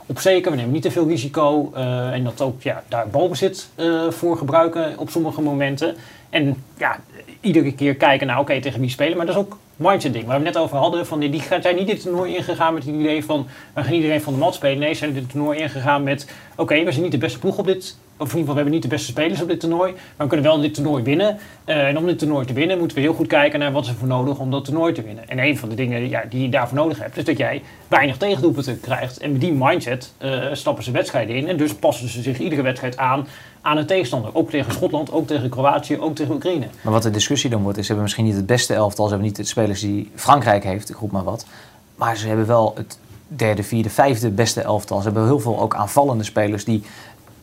op zeker, we nemen niet te veel risico. eh, en dat ook ja, daar balbezit eh voor gebruiken op sommige momenten. En ja, iedere keer kijken naar, oké, tegen wie spelen. Maar dat is ook mindset ding waar we het net over hadden. Van, die gaan- zijn niet dit toernooi ingegaan met het idee van, we gaan iedereen van de mat spelen. Nee, ze zijn dit toernooi ingegaan met, oké, we zijn niet de beste ploeg op dit, of in ieder geval, we hebben niet de beste spelers op dit toernooi. Maar we kunnen wel dit toernooi winnen. Eh, en om dit toernooi te winnen moeten we heel goed kijken naar wat er voor nodig om dat toernooi te winnen. En een van de dingen ja, die je daarvoor nodig hebt, is dat jij weinig tegendoelpunten krijgt. En met die mindset eh, stappen ze wedstrijden in. En dus passen ze zich iedere wedstrijd aan aan een tegenstander. Ook tegen Schotland, ook tegen Kroatië, ook tegen Oekraïne. Maar wat de discussie dan wordt, is ze hebben misschien niet het beste elftal. Ze hebben niet de spelers die Frankrijk heeft, ik roep maar wat. Maar ze hebben wel het derde, vierde, vijfde beste elftal. Ze hebben heel veel ook aanvallende spelers die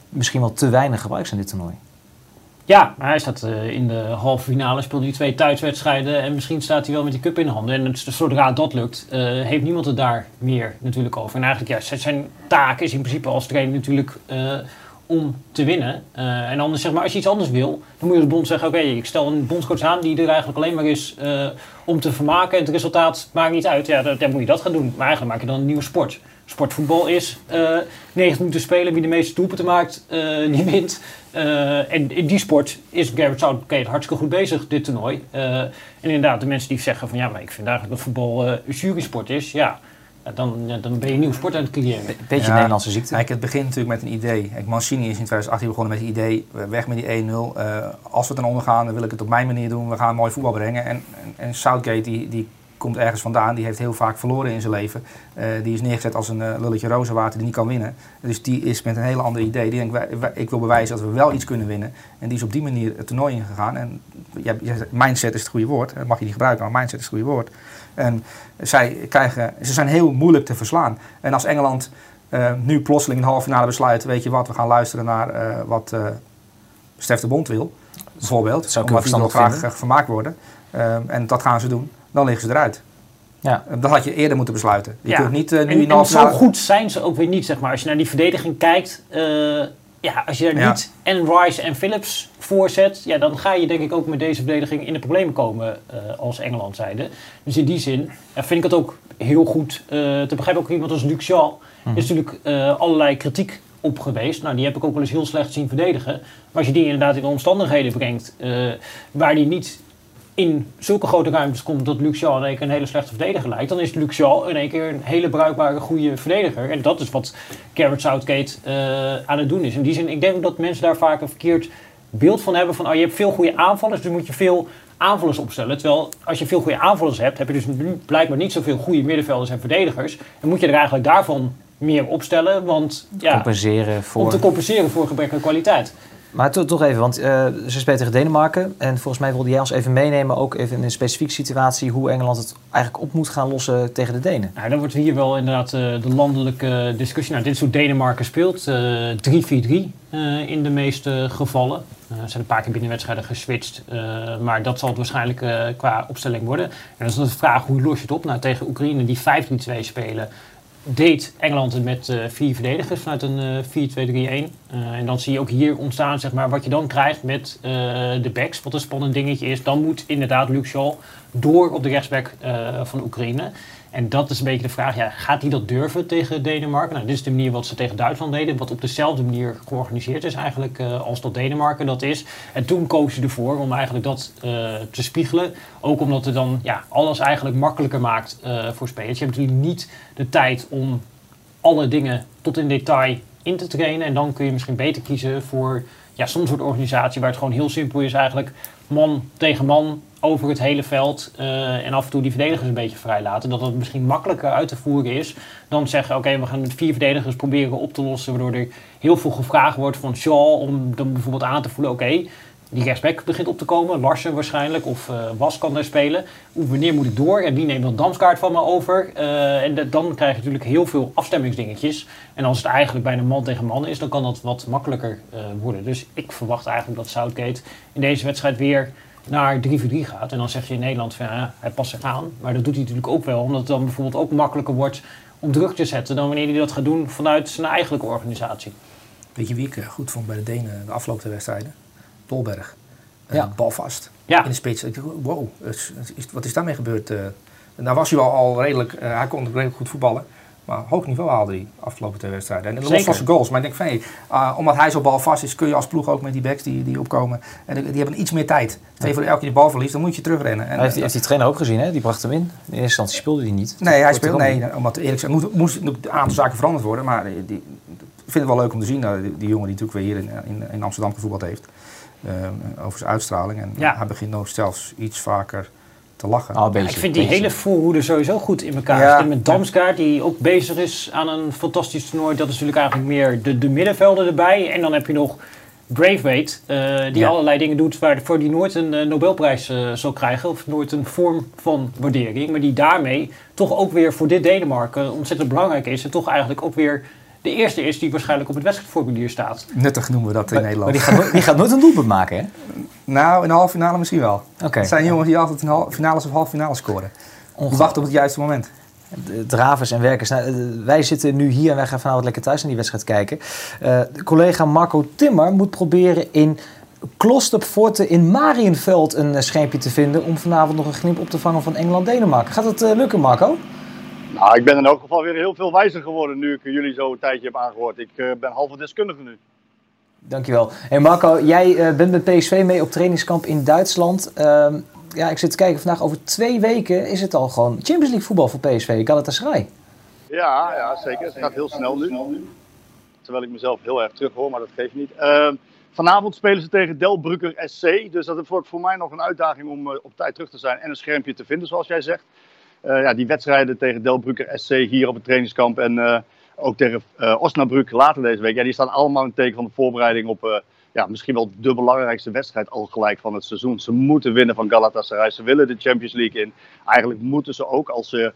misschien wel te weinig gebruikt zijn in dit toernooi. Ja, maar hij staat eh, in de halve finale, speelt hij twee thuiswedstrijden en misschien staat hij wel met die cup in de handen. En het, zodra dat lukt, eh, heeft niemand het daar meer natuurlijk over. En eigenlijk, ja, zijn taak is in principe als trainer natuurlijk eh, om te winnen. Eh, en dan zeg maar, als je iets anders wil, dan moet je als bond zeggen: Oké, ik stel een bondscoach aan die er eigenlijk alleen maar is eh, om te vermaken. En het resultaat maakt niet uit. Ja, dan, dan moet je dat gaan doen. Maar eigenlijk maak je dan een nieuwe sport. Sportvoetbal is uh, 90 minuten spelen. Wie de meeste doelpunten maakt, die wint. en in die sport is Garrett Southgate hartstikke goed bezig, dit toernooi. en inderdaad, de mensen die zeggen van ja, maar ik vind eigenlijk dat voetbal een jurysport is. Ja, dan, dan ben je een nieuw sport aan het creëren. Beetje ja, Nederlandse ziekte. Kijk, het begint natuurlijk met een idee. Mancini is in 2018 begonnen met het idee, weg met die 1-0. Uh, als we het dan ondergaan, dan wil ik het op mijn manier doen. We gaan mooi voetbal brengen. En, en, en Southgate, die, die komt ergens vandaan. Die heeft heel vaak verloren in zijn leven. Uh, die is neergezet als een uh, lulletje rozenwater die niet kan winnen. Dus die is met een hele ander idee. Die denkt, wij, wij, ik wil bewijzen dat we wel iets kunnen winnen. En die is op die manier het toernooi ingegaan. En ja, mindset is het goede woord. Dat mag je niet gebruiken, maar mindset is het goede woord. En zij krijgen, ze zijn heel moeilijk te verslaan. En als Engeland uh, nu plotseling in de halve finale besluit, weet je wat, we gaan luisteren naar uh, wat uh, Stef de Bond wil, bijvoorbeeld, Zou omdat die nog graag vermaakt worden. en dat gaan ze doen, dan liggen ze eruit. Ja. Dat had je eerder moeten besluiten. Je ja. kunt niet nu en, in en zo goed zijn ze ook weer niet, zeg maar. Als je naar die verdediging kijkt, ja, als je ja. niet en Rice en Phillips voorzet, ja, dan ga je denk ik ook met deze verdediging in de problemen komen uh, als Engeland zijde. Dus in die zin ja, vind ik het ook heel goed uh, te begrijpen. Ook iemand als Luc Shaw mm. is natuurlijk uh, allerlei kritiek op geweest. Nou, die heb ik ook wel eens heel slecht zien verdedigen. Maar als je die inderdaad in de omstandigheden brengt waar die niet in zulke grote ruimtes komt dat Luc Shaw in één keer een hele slechte verdediger lijkt, dan is Luc Shaw in één keer een hele bruikbare, goede verdediger. En dat is wat Garrett Southgate uh, aan het doen is. In die zin, ik denk dat mensen daar vaak een verkeerd beeld van hebben van, oh, je hebt veel goede aanvallers, dus moet je veel aanvallers opstellen. Terwijl als je veel goede aanvallers hebt, heb je dus blijkbaar niet zoveel goede middenvelders en verdedigers. En moet je er eigenlijk daarvan meer opstellen, want ja, compenseren voor... om te compenseren voor gebrek aan kwaliteit. Maar to, toch even, want uh, ze spelen tegen Denemarken. En volgens mij wilde jij ons even meenemen, ook even in een specifieke situatie, hoe Engeland het eigenlijk op moet gaan lossen tegen de Denen. Nou, dan wordt hier wel inderdaad uh, de landelijke discussie. Nou, dit is hoe Denemarken speelt. Uh, 3-4-3 in de meeste gevallen. Er zijn een paar keer binnen wedstrijden geswitcht. maar dat zal het waarschijnlijk qua opstelling worden. En dan is de vraag, hoe los je het op? Nou, tegen Oekraïne die 5-3-2 spelen deed Engeland het met uh, vier verdedigers vanuit een uh, 4-2-3-1. Uh, en dan zie je ook hier ontstaan zeg maar, wat je dan krijgt met de backs, wat een spannend dingetje is. Dan moet inderdaad Luke Shaw door op de rechtsback van Oekraïne. En dat is een beetje de vraag, ja, gaat hij dat durven tegen Denemarken? Nou, dit is de manier wat ze tegen Duitsland deden, wat op dezelfde manier georganiseerd is eigenlijk uh, als dat Denemarken dat is. En toen kozen ze ervoor om eigenlijk dat uh, te spiegelen. Ook omdat het dan ja, alles eigenlijk makkelijker maakt uh, voor spelers. Je hebt natuurlijk niet de tijd om alle dingen tot in detail in te trainen. En dan kun je misschien beter kiezen voor ja, soms soort organisatie waar het gewoon heel simpel is eigenlijk man tegen man over het hele veld uh, en af en toe die verdedigers een beetje vrij laten. Dat dat misschien makkelijker uit te voeren is dan zeggen: oké, we gaan met vier verdedigers proberen op te lossen. Waardoor er heel veel gevraagd wordt van Shaw om dan bijvoorbeeld aan te voelen: oké, die rechtsback begint op te komen. Larsen waarschijnlijk of uh, Was kan daar spelen. Wanneer moet ik door? En wie neemt dan Damskaart van me over? Uh, en dan krijg je natuurlijk heel veel afstemmingsdingetjes. En als het eigenlijk bijna man tegen man is, dan kan dat wat makkelijker worden. Dus ik verwacht eigenlijk dat Southgate in deze wedstrijd weer naar 3 voor 3 gaat. En dan zeg je in Nederland van ja, hij past zich aan. Maar dat doet hij natuurlijk ook wel, omdat het dan bijvoorbeeld ook makkelijker wordt om druk te zetten dan wanneer hij dat gaat doen vanuit zijn eigenlijke organisatie. Weet je wie ik goed vond bij de Denen de afgelopen wedstrijden? Ja. Uh, bal vast. Ja. In de spits. Ik dacht, wow, wat is daarmee gebeurd? Uh, daar was hij al, al redelijk, uh, hij kon redelijk goed voetballen. Maar hoog niveau haalde hij afgelopen twee wedstrijden. En los van zijn goals. Maar ik denk van, hey, uh, omdat hij zo bal vast is, kun je als ploeg ook met die backs die, die opkomen. En die hebben iets meer tijd. Twee voor elke keer de bal verliest, dan moet je terugrennen. En, heeft, die, heeft die trainer ook gezien, hè? Die bracht hem in. In eerste instantie speelde hij niet. Nee, hij speelde, nee, omdat eerlijk gezegd, moest, moest een aantal zaken veranderd worden. Maar die, die, ik vind het wel leuk om te zien, die, die, jongen die natuurlijk weer hier in, in, in Amsterdam gevoetbald heeft. Uh, over zijn uitstraling. En ja. hij begint nog zelfs iets vaker te lachen. Oh, beetje, ik vind die hele voorhoede sowieso goed in elkaar. Ja. Met Damskaart, die ook bezig is aan een fantastisch toernooi. Dat is natuurlijk eigenlijk meer de, de middenvelden erbij. En dan heb je nog Braithwaite, uh, die ja. allerlei dingen doet waarvoor die nooit een uh, Nobelprijs uh, zal krijgen. Of nooit een vorm van waardering. Maar die daarmee toch ook weer voor dit Denemarken ontzettend belangrijk is. En toch eigenlijk ook weer de eerste is die waarschijnlijk op het wedstrijdformulier staat. Nuttig noemen we dat in maar, Nederland. Maar die gaat, nooit, die gaat nooit een doelpunt maken, hè? Nou, in de halve finale misschien wel. Okay. Het zijn jongens die altijd in finales of halve finale scoren. Wachten op het juiste moment. Dravers en werkers. Nou, eh, wij zitten nu hier en wij gaan vanavond lekker thuis naar die wedstrijd kijken. Uh, collega Marco Timmer moet proberen in Klosterforte in Marienveld een uh, scheepje te vinden... om vanavond nog een gnip op te vangen van Engeland-Denemarken. Gaat het lukken, Marco? Nou, ik ben in elk geval weer heel veel wijzer geworden nu ik jullie zo een tijdje heb aangehoord. Ik ben halve deskundige nu. Dankjewel. Hey Marco, jij bent met PSV mee op trainingskamp in Duitsland. Ehm, ja, ik zit te kijken vandaag, over twee weken is het al gewoon Champions League voetbal voor PSV, Galatasaray. Ja, ja, zeker. Het gaat heel snel nu. Terwijl ik mezelf heel erg terug hoor, maar dat geeft niet. Uh, vanavond spelen ze tegen Delbrugger SC. Dus dat wordt voor mij nog een uitdaging om uh, op tijd terug te zijn en een schermpje te vinden, zoals jij zegt. Uh, ja, die wedstrijden tegen Delbrugger SC hier op het trainingskamp en eh, ook tegen Osnabrück later deze week. Ja, die staan allemaal in teken van de voorbereiding op ja, misschien wel de belangrijkste wedstrijd al gelijk van het seizoen. Ze moeten winnen van Galatasaray. Ze willen de Champions League in. Eigenlijk moeten ze ook, als, ze,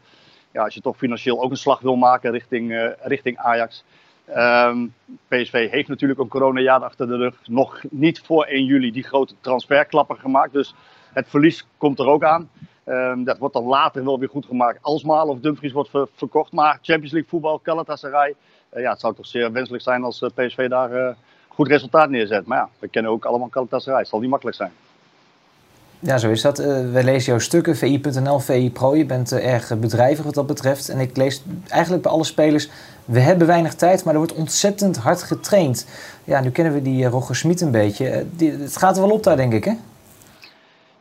ja, als je toch financieel ook een slag wil maken richting, richting Ajax. Ehm, PSV heeft natuurlijk een coronajaar achter de rug. Nog niet voor 1 juli die grote transferklapper gemaakt. Dus het verlies komt er ook aan. Um, dat wordt dan later wel weer goed gemaakt als Maal of Dumfries wordt ver verkocht. Maar Champions League voetbal, Galatasaray. Uh, ja, het zou toch zeer wenselijk zijn als uh, PSV daar uh, goed resultaat neerzet. Maar ja, we kennen ook allemaal Galatasaray. Het zal niet makkelijk zijn. Ja, zo is dat. Uh, wij lezen jouw stukken, VI.nl, VI Pro. Je bent erg bedrijvig wat dat betreft. En ik lees eigenlijk bij alle spelers, we hebben weinig tijd, maar er wordt ontzettend hard getraind. Ja, nu kennen we die Roger Smit een beetje. Het gaat er wel op daar, denk ik, hè?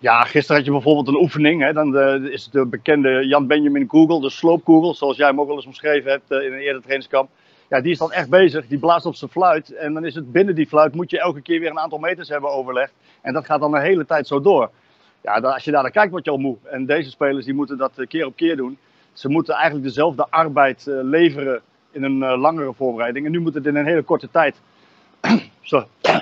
Ja, gisteren had je bijvoorbeeld een oefening. Hè? Dan is de bekende Jan Benjamin Google, de sloopkogel, zoals jij hem ook wel eens omschreven hebt in een eerder trainingskamp ja, die is dan echt bezig. Die blaast op zijn fluit. En dan is het binnen die fluit moet je elke keer weer een aantal meters hebben overlegd. En dat gaat dan een hele tijd zo door. Ja, als je daar naar kijkt, word je al moe. En deze spelers die moeten dat eh, keer op keer doen. Ze moeten eigenlijk dezelfde arbeid leveren in een langere voorbereiding. En nu moet het in een hele korte tijd.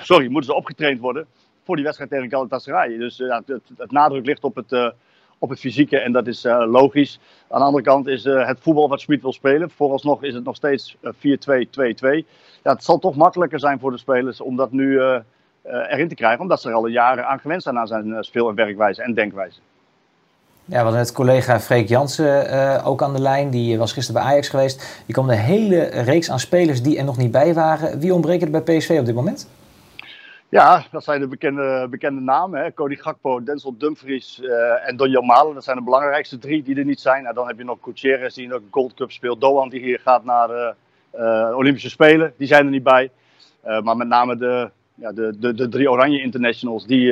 sorry, moeten ze opgetraind worden voor die wedstrijd tegen Galatasaray. Dus ja, het, het, nadruk ligt op het op het fysieke en dat is uh, logisch. Aan de andere kant is uh, het voetbal wat Smit wil spelen. Vooralsnog is het nog steeds 4-2-2-2. Ja, het zal toch makkelijker zijn voor de spelers om dat nu erin te krijgen, omdat ze er al jaren aan gewend zijn aan zijn speel- en werkwijze en denkwijze. Ja, we net collega Freek Jansen ook aan de lijn. Die was gisteren bij Ajax geweest. Die kwam een hele reeks aan spelers die er nog niet bij waren. Wie ontbreken er bij PSV op dit moment? Ja, dat zijn de bekende, bekende namen. Hè. Cody Gakpo, Denzel Dumfries uh, en Donjan Malen. Dat zijn de belangrijkste drie die er niet zijn. Nou, dan heb je nog Gutierrez die de Gold Cup speelt. Doan die hier gaat naar de uh, Olympische Spelen. Die zijn er niet bij. Uh, maar met name de, ja, de, de, de drie Oranje Internationals die,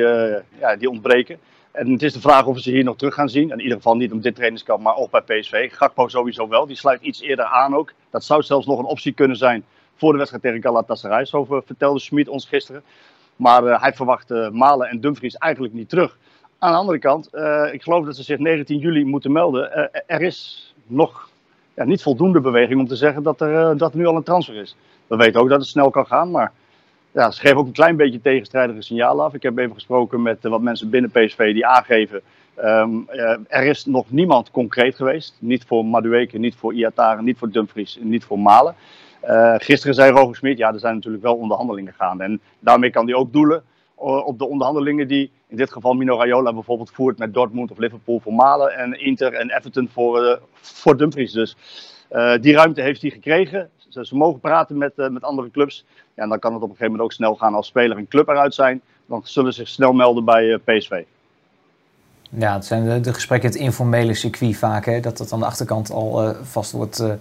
ja, die ontbreken. En het is de vraag of we ze hier nog terug gaan zien. In ieder geval niet om dit trainingskamp, maar ook bij PSV. Gakpo sowieso wel. Die sluit iets eerder aan ook. Dat zou zelfs nog een optie kunnen zijn voor de wedstrijd tegen Galatasaray. Zo vertelde Schmid ons gisteren. Maar uh, hij verwacht uh, Malen en Dumfries eigenlijk niet terug. Aan de andere kant, uh, ik geloof dat ze zich 19 juli moeten melden. er is nog ja, niet voldoende beweging om te zeggen dat er, dat nu al een transfer is. We weten ook dat het snel kan gaan, maar ja, ze geven ook een klein beetje tegenstrijdige signalen af. Ik heb even gesproken met wat mensen binnen PSV die aangeven. Um, er is nog niemand concreet geweest. Niet voor Madueke, niet voor Iataren, niet voor Dumfries, niet voor Malen. Uh, gisteren zei Roger Smit, ja, er zijn natuurlijk wel onderhandelingen gaande. En daarmee kan hij ook doelen op de onderhandelingen die in dit geval Mino Raiola bijvoorbeeld voert met Dortmund of Liverpool voor Malen en Inter en Everton voor, uh, voor Dumfries. Dus die ruimte heeft hij gekregen. Ze, ze mogen praten met, met andere clubs. Ja, en dan kan het op een gegeven moment ook snel gaan als speler en club eruit zijn. Dan zullen ze zich snel melden bij PSV. Ja, het zijn de, de, gesprekken, het informele circuit vaak, hè, dat dat aan de achterkant al uh, vast wordt uh,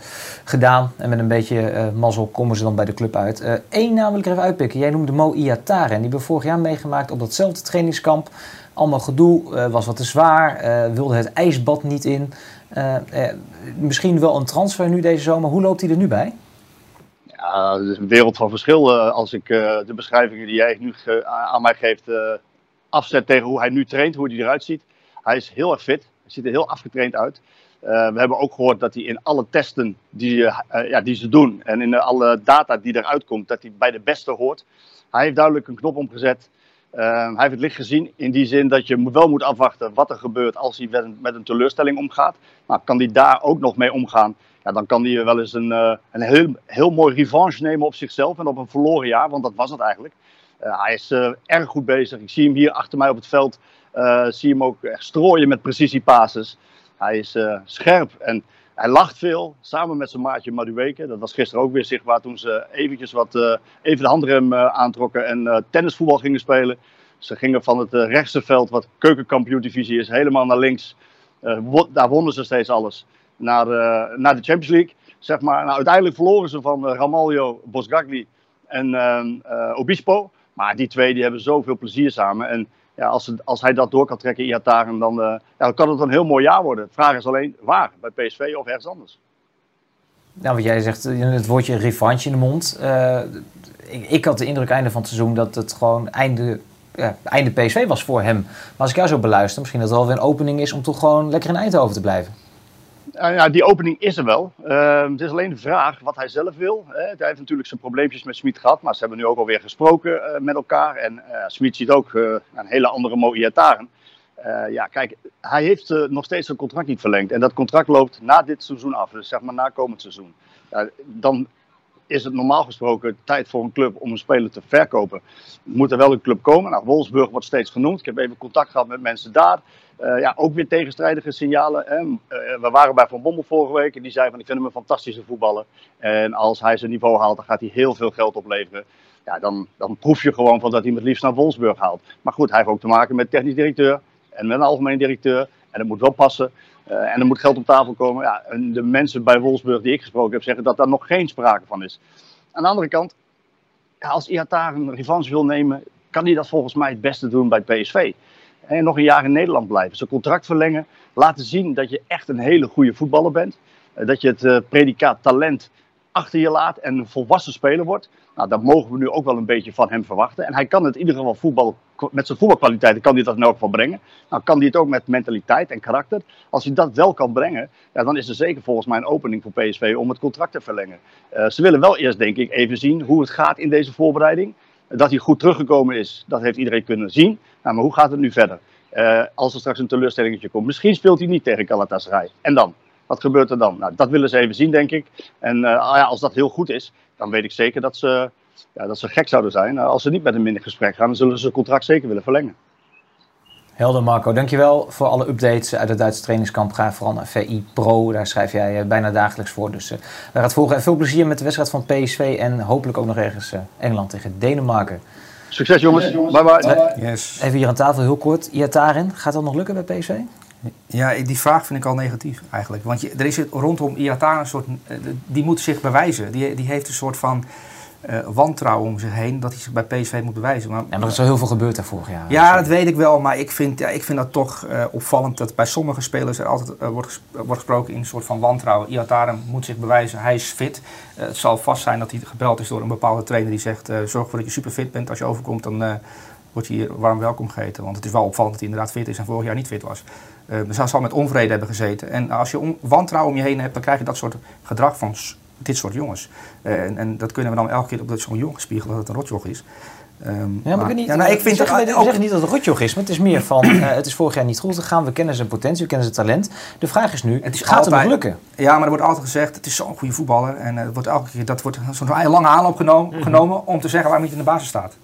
gedaan. En met een beetje uh, mazzel komen ze dan bij de club uit. Eén er even uitpikken. Jij noemde Mo Iatare. En die hebben we vorig jaar meegemaakt op datzelfde trainingskamp. Allemaal gedoe, was wat te zwaar, wilde het ijsbad niet in. misschien wel een transfer nu deze zomer. Hoe loopt hij er nu bij? Ja, het is een wereld van verschil. als ik de beschrijvingen die jij nu aan mij geeft afzet tegen hoe hij nu traint, hoe hij eruit ziet hij is heel erg fit. Hij ziet er heel afgetraind uit. Uh, we hebben ook gehoord dat hij in alle testen die, uh, ja, die ze doen en in alle data die eruit komt, dat hij bij de beste hoort. Hij heeft duidelijk een knop omgezet. Hij heeft het licht gezien in die zin dat je wel moet afwachten wat er gebeurt als hij met een, teleurstelling omgaat. Nou, kan hij daar ook nog mee omgaan? Ja, dan kan hij wel eens een, een heel, heel mooi revanche nemen op zichzelf en op een verloren jaar, want dat was het eigenlijk. hij is erg goed bezig. Ik zie hem hier achter mij op het veld zie je hem ook echt strooien met precisiepasses. Hij is uh, scherp en Hij lacht veel, samen met zijn maatje Madueke. Dat was gisteren ook weer zichtbaar toen ze eventjes wat, uh, even de handrem uh, aantrokken en tennisvoetbal gingen spelen. Ze gingen van het rechtse veld, wat keukenkampioen-divisie is, helemaal naar links. Daar wonnen ze steeds alles. Naar, naar de Champions League, zeg maar. Nou, uiteindelijk verloren ze van Ramaljo, Bosgagli en Obispo. Maar die twee die hebben zoveel plezier samen. En ja, als, als hij dat door kan trekken, Iataren, dan, uh, ja, dan kan het een heel mooi jaar worden. De vraag is alleen waar, bij PSV of ergens anders. Nou, wat jij zegt, het woordje revanche in de mond. Uh, ik, ik, had de indruk einde van het seizoen dat het gewoon einde, einde PSV was voor hem. Maar als ik jou zo beluister, misschien dat het wel weer een opening is om toch gewoon lekker in Eindhoven te blijven. Uh, ja, die opening is er wel. Uh, het is alleen de vraag wat hij zelf wil. Hè. Hij heeft natuurlijk zijn probleempjes met Smit gehad, maar ze hebben nu ook alweer gesproken uh, met elkaar. En Smit ziet ook een hele andere Moïataren. ja, kijk, hij heeft nog steeds zijn contract niet verlengd. En dat contract loopt na dit seizoen af, dus zeg maar na komend seizoen. dan is het normaal gesproken tijd voor een club om een speler te verkopen. Moet er wel een club komen. Nou, Wolfsburg wordt steeds genoemd. Ik heb even contact gehad met mensen daar. Uh, ja, ook weer tegenstrijdige signalen. Hè. Uh, we waren bij Van Bommel vorige week en die zei van ik vind hem een fantastische voetballer. En als hij zijn niveau haalt, dan gaat hij heel veel geld opleveren. Ja, dan, dan proef je gewoon van dat hij hem het liefst naar Wolfsburg haalt. Maar goed, hij heeft ook te maken met technisch directeur en met een algemeen directeur. En dat moet wel passen. En er moet geld op tafel komen. Ja, en de mensen bij Wolfsburg die ik gesproken heb zeggen dat daar nog geen sprake van is. Aan de andere kant, ja, als Iatar een revanche wil nemen, kan hij dat volgens mij het beste doen bij PSV en nog een jaar in Nederland blijven. Zijn contract verlengen. Laten zien dat je echt een hele goede voetballer bent. Eh, dat je het uh, predicaat talent achter je laat en een volwassen speler wordt. Nou, dat mogen we nu ook wel een beetje van hem verwachten. En hij kan het in ieder geval voetbal, met zijn voetbalkwaliteiten kan hij dat in elk geval brengen. Nou, kan hij het ook met mentaliteit en karakter. Als hij dat wel kan brengen, ja, dan is er zeker volgens mij een opening voor PSV om het contract te verlengen. Uh, ze willen wel eerst, denk ik, even zien hoe het gaat in deze voorbereiding. Dat hij goed teruggekomen is, dat heeft iedereen kunnen zien. Nou, maar hoe gaat het nu verder? Uh, als er straks een teleurstellingetje komt. Misschien speelt hij niet tegen Galatasaray. En dan? Wat gebeurt er dan? Nou, dat willen ze even zien, denk ik. En uh, ja, als dat heel goed is, dan weet ik zeker dat ze, ja, dat ze gek zouden zijn. als ze niet met hem in gesprek gaan, dan zullen ze het contract zeker willen verlengen. Helder Marco, dankjewel voor alle updates uit het Duitse trainingskamp. Ga vooral naar VI Pro, daar schrijf jij eh, bijna dagelijks voor. Dus uh, daar gaat volgen. En veel plezier met de wedstrijd van PSV en hopelijk ook nog ergens uh, Engeland tegen Denemarken. Succes jongens, bye bye. bye, bye. Yes. Even hier aan tafel heel kort. Iataren, gaat dat nog lukken bij PSV? Ja, die vraag vind ik al negatief eigenlijk. Want je, er is rondom Iataren een soort, die moet zich bewijzen. Die, die heeft een soort van uh, wantrouwen om zich heen dat hij zich bij PSV moet bewijzen. Maar, ja, maar er is wel heel veel gebeurd daar vorig jaar. Ja, dat weet ik wel. Maar ik vind, ja, ik vind dat toch uh, opvallend dat bij sommige spelers er altijd uh, wordt, wordt gesproken in een soort van wantrouwen. Iataren moet zich bewijzen, hij is fit. het zal vast zijn dat hij gebeld is door een bepaalde trainer die zegt: zorg ervoor dat je super fit bent. Als je overkomt, dan wordt je hier warm welkom geheten. Want het is wel opvallend dat hij inderdaad fit is en vorig jaar niet fit was. dus hij zal met onvrede hebben gezeten. En als je wantrouwen om je heen hebt, dan krijg je dat soort gedrag van dit soort jongens. Uh, en, en, dat kunnen we dan elke keer op zo'n jongen spiegelen dat het een rotjoch is. Um, ja, maar, ik, niet, ja, nou, ik vind zeg, het, ook... zeg niet dat het rotjoch is, maar het is meer van, uh, het is vorig jaar niet goed gegaan, we kennen zijn potentie, we kennen zijn talent. De vraag is nu, het is gaat altijd, het nog lukken? Ja, maar er wordt altijd gezegd, het is zo'n goede voetballer. En uh, wordt elke keer, dat wordt zo'n lange aanloop genomen, mm -hmm. genomen om te zeggen waarom hij niet in de basis staat.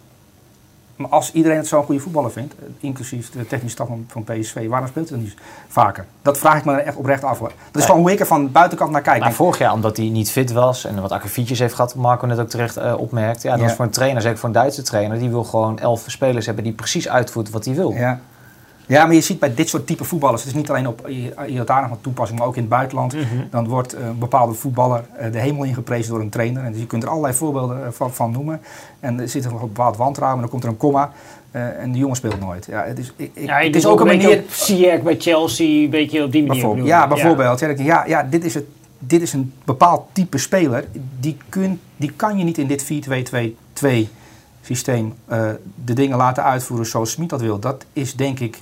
Maar als iedereen het zo'n goede voetballer vindt, inclusief de technische staf van, PSV, waarom speelt hij dan niet vaker? Dat vraag ik me echt oprecht af. Hoor. Dat is gewoon hoe ik er van buitenkant naar kijk. Maar vorig jaar, omdat hij niet fit was en wat akkefietjes heeft gehad, Marco net ook terecht uh, opmerkt. Ja, dat ja. is voor een trainer, zeker voor een Duitse trainer, die wil gewoon elf spelers hebben die precies uitvoeren wat hij wil. Ja. Ja, maar je ziet bij dit soort type voetballers, het is niet alleen op Iataren van toepassing, maar ook in het buitenland. Mm -hmm. Dan wordt een bepaalde voetballer de hemel ingeprezen door een trainer. En dus je kunt er allerlei voorbeelden van, van noemen. En er zit nog een bepaald wantrouwen, en dan komt er een komma. Uh, en de jongen speelt nooit. Ja, het is, ik, ik, ja, het is ook een manier. Ziyech bij Chelsea, een beetje op die manier. Bijvoorbeeld, ja, bijvoorbeeld. Ja. ja, ja, dit, is het, dit is een bepaald type speler. Die, kun, die kan je niet in dit 4-2-2-2 systeem uh, de dingen laten uitvoeren zoals Smit dat wil. Dat is denk ik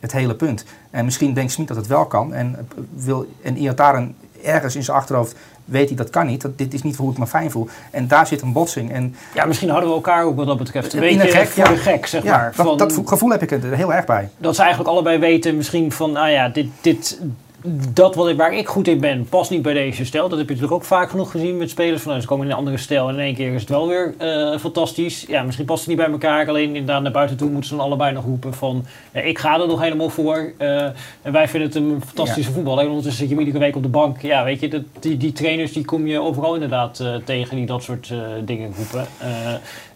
het hele punt. En misschien denkt Smit dat het wel kan. En, wil, en Iataren ergens in zijn achterhoofd weet hij dat kan niet. Dat, dit is niet hoe ik me fijn voel. En daar zit een botsing. En ja, misschien houden we elkaar ook wat dat betreft een beetje gek, voor ja. de gek, zeg ja, maar. Dat, dat, gevoel heb ik er heel erg bij. Dat ze eigenlijk allebei weten misschien van, nou ja, dit, dit, dat wat, ik- waar ik goed in ben, past niet bij deze stijl. Dat heb je natuurlijk ook vaak genoeg gezien met spelers. Van, nou, ze komen in een andere stijl en in één keer is het wel weer eh, fantastisch. Ja, misschien past het niet bij elkaar. Alleen inderdaad naar buiten toe moeten ze dan allebei nog roepen van... eh, ik ga er nog helemaal voor. eh, en wij vinden het een fantastische voetbal. En ondertussen zit je iedere week op de bank. Ja, weet je, dat, die, die trainers die kom je overal inderdaad tegen die dat soort dingen roepen.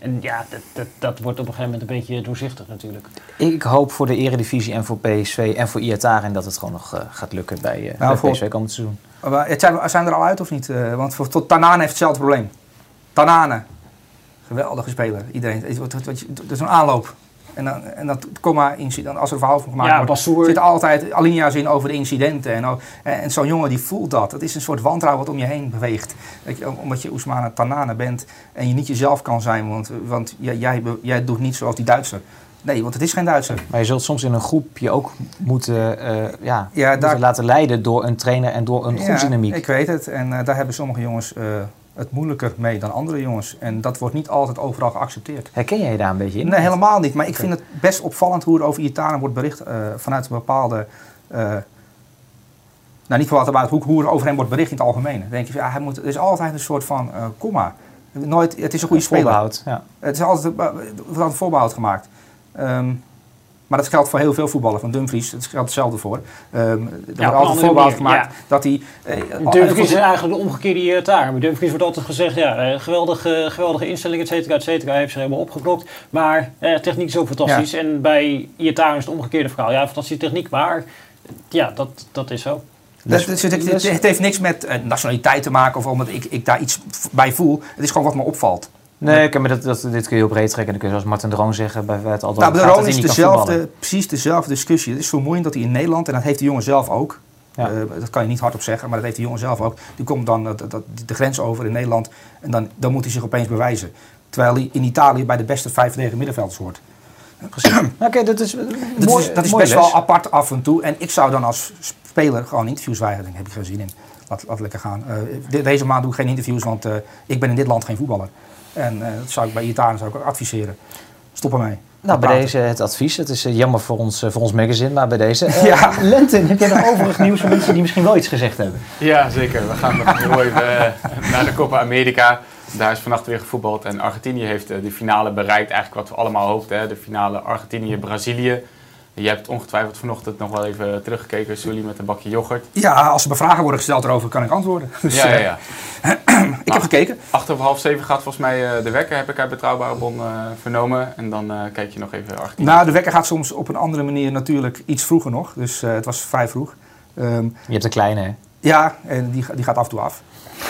En ja, dat, dat, dat wordt op een gegeven moment een beetje doorzichtig natuurlijk. Ik hoop voor de Eredivisie en voor PSV en voor Iataren dat het gewoon nog eh, gaat lukken bij, eh Nou, bij voor- PSV komend seizoen. Maar het zijn, zijn er al uit of niet? Eh, want voor, tot Tanane heeft hetzelfde probleem. Tanane. Geweldige speler. Iedereen. Het is een aanloop. En, dan, en dat kom maar incident, als er een verhaal van gemaakt Ja, wordt, Bassoer. zitten altijd alinea's in over de incidenten. En, en, en zo'n jongen die voelt dat. Het is een soort wantrouwen wat om je heen beweegt. Je, omdat je Oesmane Tanane bent en je niet jezelf kan zijn. Want, want jij, jij, jij doet niet zoals die Duitser. Nee, want het is geen Duitser. Maar je zult soms in een groep je ook moeten, eh, ja, Ja, moeten daar- Dus laten leiden door een trainer en door een groepsdynamiek. ik weet het. En eh, daar hebben sommige jongens eh, het moeilijker mee dan andere jongens. En dat wordt niet altijd overal geaccepteerd. Herken jij daar een beetje in? Nee, helemaal niet. Maar ik vind het best opvallend hoe er over Iataren wordt bericht eh, vanuit een bepaalde... eh, nou, niet vanuit hoe, hoe er over hem wordt bericht in het algemeen. Dan denk je, ja, hij moet, er is altijd een soort van eh komma. Nooit, het is een goede speler. Voorbehoud, ja. Het is altijd, er wordt altijd een voorbehoud gemaakt. Ehm, maar dat geldt voor heel veel voetballen. Van Dumfries, dat geldt hetzelfde voor. Ehm, er wordt op een altijd manier, gemaakt dat hij... eh, Dumfries is eigenlijk de omgekeerde taar. Maar Dumfries wordt altijd gezegd, ja, eh, geweldige, geweldige instelling, et cetera, et cetera. Hij heeft ze helemaal opgeklokt. Maar eh, techniek is ook fantastisch. En bij Iataren is het omgekeerde verhaal. Ja, fantastische techniek, maar ja, dat, dat is zo. Dat, dus het, het- het heeft niks met nationaliteit te maken of omdat ik, ik daar iets bij voel. Het is gewoon wat me opvalt. Nee, ik- maar dat, dat, dit kun je heel breed trekken. Dan kun je zoals Martin Droon zeggen bij het altijd Nou, bij gaat de dat Roon hij is dezelfde, precies dezelfde discussie. Het is vermoeiend dat hij in Nederland, en dat heeft de jongen zelf ook. Ja. eh, dat kan je niet hardop zeggen, maar dat heeft de jongen zelf ook. Die komt dan dat, dat, de grens over in Nederland en dan, dan moet hij zich opeens bewijzen. Terwijl hij in Italië bij de beste vijf verdedigende middenvelders hoort. Oké, dat is, Dat mooi, is, dat is best les. wel apart af en toe. En ik zou dan als speler gewoon interviews weigeren. Daar heb ik geen zin in. Laat, laat lekker gaan. Eh, de- deze maand doe ik geen interviews, want eh, ik ben in dit land geen voetballer. En eh, dat zou ik bij Italië zou ik ook adviseren. Stop ermee. Nou, bij Praten. deze het advies. Het is eh, jammer voor ons, eh, voor ons magazine, maar bij deze. Ja. Lentin, heb jij nog overig nieuws voor mensen die misschien wel iets gezegd hebben? Ja, zeker. We gaan nog even naar de Copa America. Daar is vannacht weer gevoetbald. En Argentinië heeft de finale bereikt. Eigenlijk wat we allemaal hoopten. Hè? De finale Argentinië-Brazilië. Je hebt ongetwijfeld vanochtend nog wel even teruggekeken, Sully, met een bakje yoghurt. Ja, als er vragen worden gesteld erover, kan ik antwoorden. Dus, ja, ja, eh, ja. ik heb gekeken. Acht over half zeven gaat volgens mij eh, de wekker, heb ik uit betrouwbare bron eh, vernomen. En dan eh, kijk je nog even Argentinië. Nou, de wekker gaat soms op een andere manier natuurlijk iets vroeger nog. Dus eh, het was vrij vroeg. Ehm, Je hebt een kleine, hè? Ja, en die, die gaat af en toe af.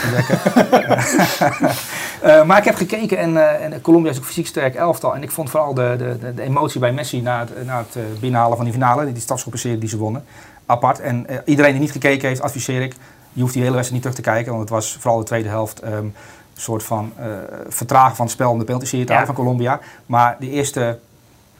Die wekker. Eh, maar ik heb gekeken en, eh, en Colombia is ook fysiek sterk elftal. En ik vond vooral de, de, de, emotie bij Messi na het, na het eh, binnenhalen van die finale, die stafschoppenserie die ze wonnen, apart. En iedereen die niet gekeken heeft, adviseer ik, je hoeft die hele wedstrijd niet terug te kijken. Want het was vooral de tweede helft ehm, een soort van vertragen van het spel om de penalty serie te Ja. halen van Colombia. Maar de eerste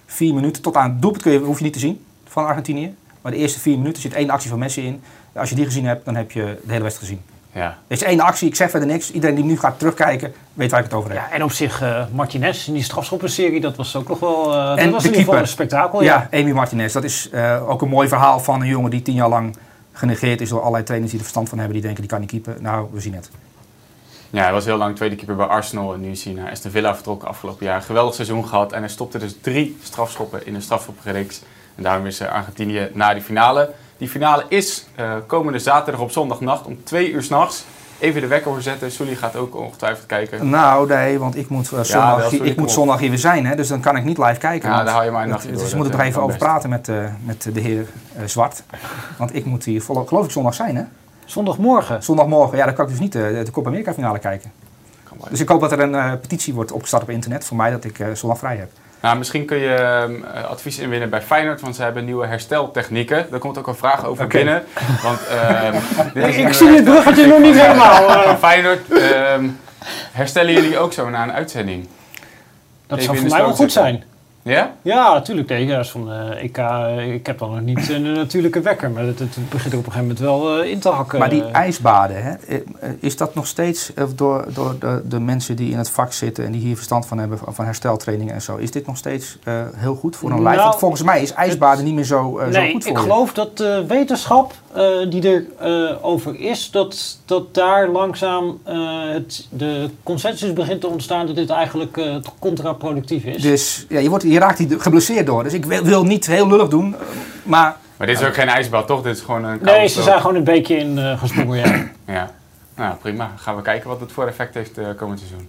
vier minuten tot aan het doelpunt kun je, hoef je niet te zien van Argentinië. Maar de eerste vier minuten zit één actie van Messi in. Als je die gezien hebt, dan heb je de hele wedstrijd gezien. Ja. Er is één actie, ik zeg verder niks. Iedereen die nu gaat terugkijken, weet waar ik het over heb. Ja, en op zich, eh, Martinez in die strafschoppenserie, dat was ook nog wel... eh, dat En was de in ieder geval keeper. een spektakel. ja, Amy Martinez. Dat is eh, ook een mooi verhaal van een jongen die tien jaar lang genegeerd is door allerlei trainers die er verstand van hebben. Die denken, die kan niet keepen. Nou, we zien het. Ja, hij was heel lang tweede keeper bij Arsenal en nu is hij naar Aston Villa vertrokken afgelopen jaar. Geweldig seizoen gehad en hij stopte dus drie strafschoppen in de strafschoppenreeks. En daarom is Argentinië naar die finale. Die finale is eh, komende zaterdag op zondagnacht om twee uur s'nachts. Even de wekker voor zetten. Sully gaat ook ongetwijfeld kijken. Nou, nee, want ik moet, eh, Ja, zondag, wel, sorry, ik moet zondag hier weer zijn. Hè, dus dan kan ik niet live kijken. Ja, daar hou je maar een nachtje Dus we moeten er even over best. praten met, eh, met de heer eh, Zwart. Want ik moet hier, vol- geloof ik, zondag zijn. Hè? Zondagmorgen. Zondagmorgen, ja, dan kan ik dus niet eh, de Copa America finale kijken. Dus ik hoop dat er een eh, petitie wordt opgestart op internet voor mij dat ik eh, zondag vrij heb. Nou, misschien kun je ehm, advies inwinnen bij Feyenoord, want ze hebben nieuwe hersteltechnieken. Daar komt ook een vraag over binnen. Want, ehm, Ik zie dit bruggetje nog niet helemaal. eh. Feyenoord, ehm, herstellen jullie ook zo na een uitzending? Dat Even zou voor mij wel goed zijn. Ja? Ja, natuurlijk. Nee, ja, van eh, EK. eh, ik heb dan nog niet een natuurlijke wekker, maar het, het begint er op een gegeven moment wel eh, in te hakken. Maar die ijsbaden, hè, is dat nog steeds door, door de, de mensen die in het vak zitten en die hier verstand van hebben, van, hersteltrainingen en zo, is dit nog steeds eh, heel goed voor een lijf? Nou, Want volgens mij is ijsbaden niet meer zo, zo nee, goed voor ik je. geloof dat de wetenschap eh, die er eh, over is, dat, dat daar langzaam eh, het, de consensus begint te ontstaan dat dit eigenlijk eh, contraproductief is. Dus ja, je, wordt, je raakt hier geblesseerd door. Dus ik wil, wil niet heel lullig doen, maar... Maar dit is ook geen ijsbad, toch? Dit is gewoon een nee, ze zijn gewoon een beetje in eh, gesprongen. Ja. Ja. Nou, prima. Gaan we kijken wat het voor effect heeft eh, komend seizoen.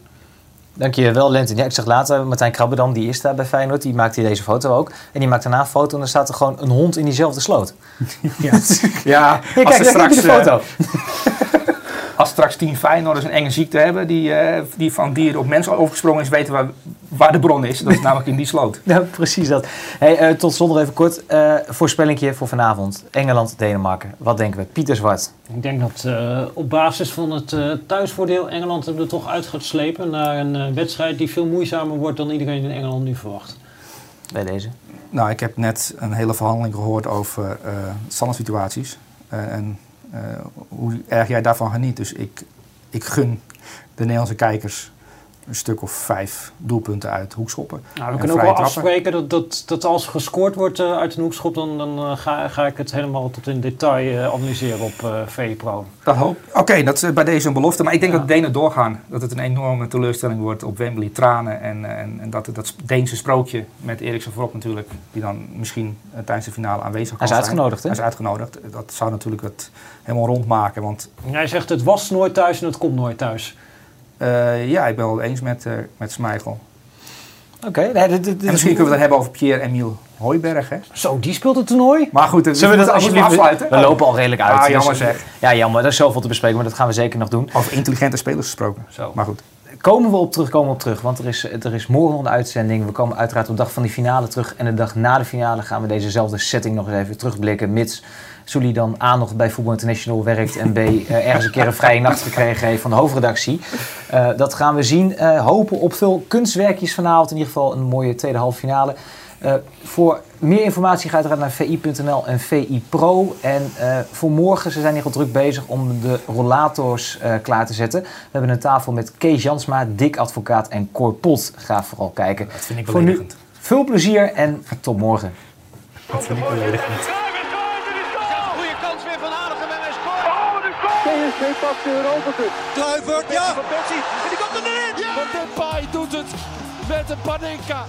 Dankjewel, Lentin. Ja, ik zeg later, Martijn Krabbedam, die is daar bij Feyenoord. Die maakt hier deze foto ook. En die maakt daarna een foto en dan staat er gewoon een hond in diezelfde sloot. Ja, ja als, ze daar heb je straks, de eh, foto. als straks team Feyenoorders een enge ziekte hebben... die, eh, die van dieren op mensen overgesprongen is... weten we waar de bron is. Dat is namelijk in die sloot. Ja, precies dat. Hey, eh, tot slot nog even kort. eh voorspellingje voor vanavond. Engeland-Denemarken. Wat denken we? Pieter Zwart. Ik denk dat eh, op basis van het eh, thuisvoordeel Engeland hem er toch uit gaat slepen naar een eh, wedstrijd die veel moeizamer wordt dan iedereen in Engeland nu verwacht. Bij deze. Nou, ik heb net een hele verhandeling gehoord over eh standaard situaties. Eh, en hoe erg jij daarvan geniet. Dus ik, ik gun de Nederlandse kijkers een stuk of vijf doelpunten uit hoekschoppen. Nou, we en kunnen ook wel trappen. afspreken dat, dat, dat als gescoord wordt eh, uit een hoekschop, dan, dan eh, ga, ga ik het helemaal tot in detail eh, analyseren op eh VPRO. Dat hoop Oké, dat is bij deze een belofte. Maar ik denk dat de Denen doorgaan. Dat het een enorme teleurstelling wordt op Wembley. Tranen. En, en, en dat dat Deense sprookje met Eriksen voorop natuurlijk. Die dan misschien tijdens de finale aanwezig kan Hij is zijn. uitgenodigd, hè? Hij is uitgenodigd. Dat zou natuurlijk het helemaal rondmaken. Want Jij zegt het was nooit thuis en het komt nooit thuis. Eh, ja, ik ben wel eens met, eh met Smeichel. Oké. Nee, dit- dit- dit En misschien kunnen we het dan hebben over Pierre-Emile Hooiberg. Hè? Zo, die speelt het toernooi. Maar goed, het- Zullen we dat moeten alsjeblieft... afsluiten? We lopen al redelijk uit. Ah, jammer Dus- zeg. Ja, jammer. Er is zoveel te bespreken, maar dat gaan we zeker nog doen. Over intelligente spelers gesproken. Zo. Maar goed. Komen we op terug, komen we op terug. Want er is, er is morgen nog een uitzending. We komen uiteraard op de dag van die finale terug. En de dag na de finale gaan we dezezelfde setting nog eens even terugblikken. Mits Sully dan A nog bij Voetbal International werkt. En B eh, ergens een keer een vrije nacht gekregen heeft van de hoofdredactie. Eh, dat gaan we zien. Eh, hopen op veel kunstwerkjes vanavond. In ieder geval een mooie tweede halve finale. Voor meer informatie ga uiteraard naar vi.nl en VI Pro. En voor morgen, ze zijn hier al druk bezig om de rollators klaar te zetten. We hebben een tafel met Kees Jansma, Dick Advocaat en Cor Pot. Ga vooral kijken. Dat vind ik Voor nu beledigend. veel plezier en tot morgen. Dat vind ik beledigend. Goede kans weer van Aardigem en hij scoort. Oh, de PSV pakt de Europa Cup. Kluivert, ja! Van Persie. En die komt er erin. Van Depay doet het met een Panenka.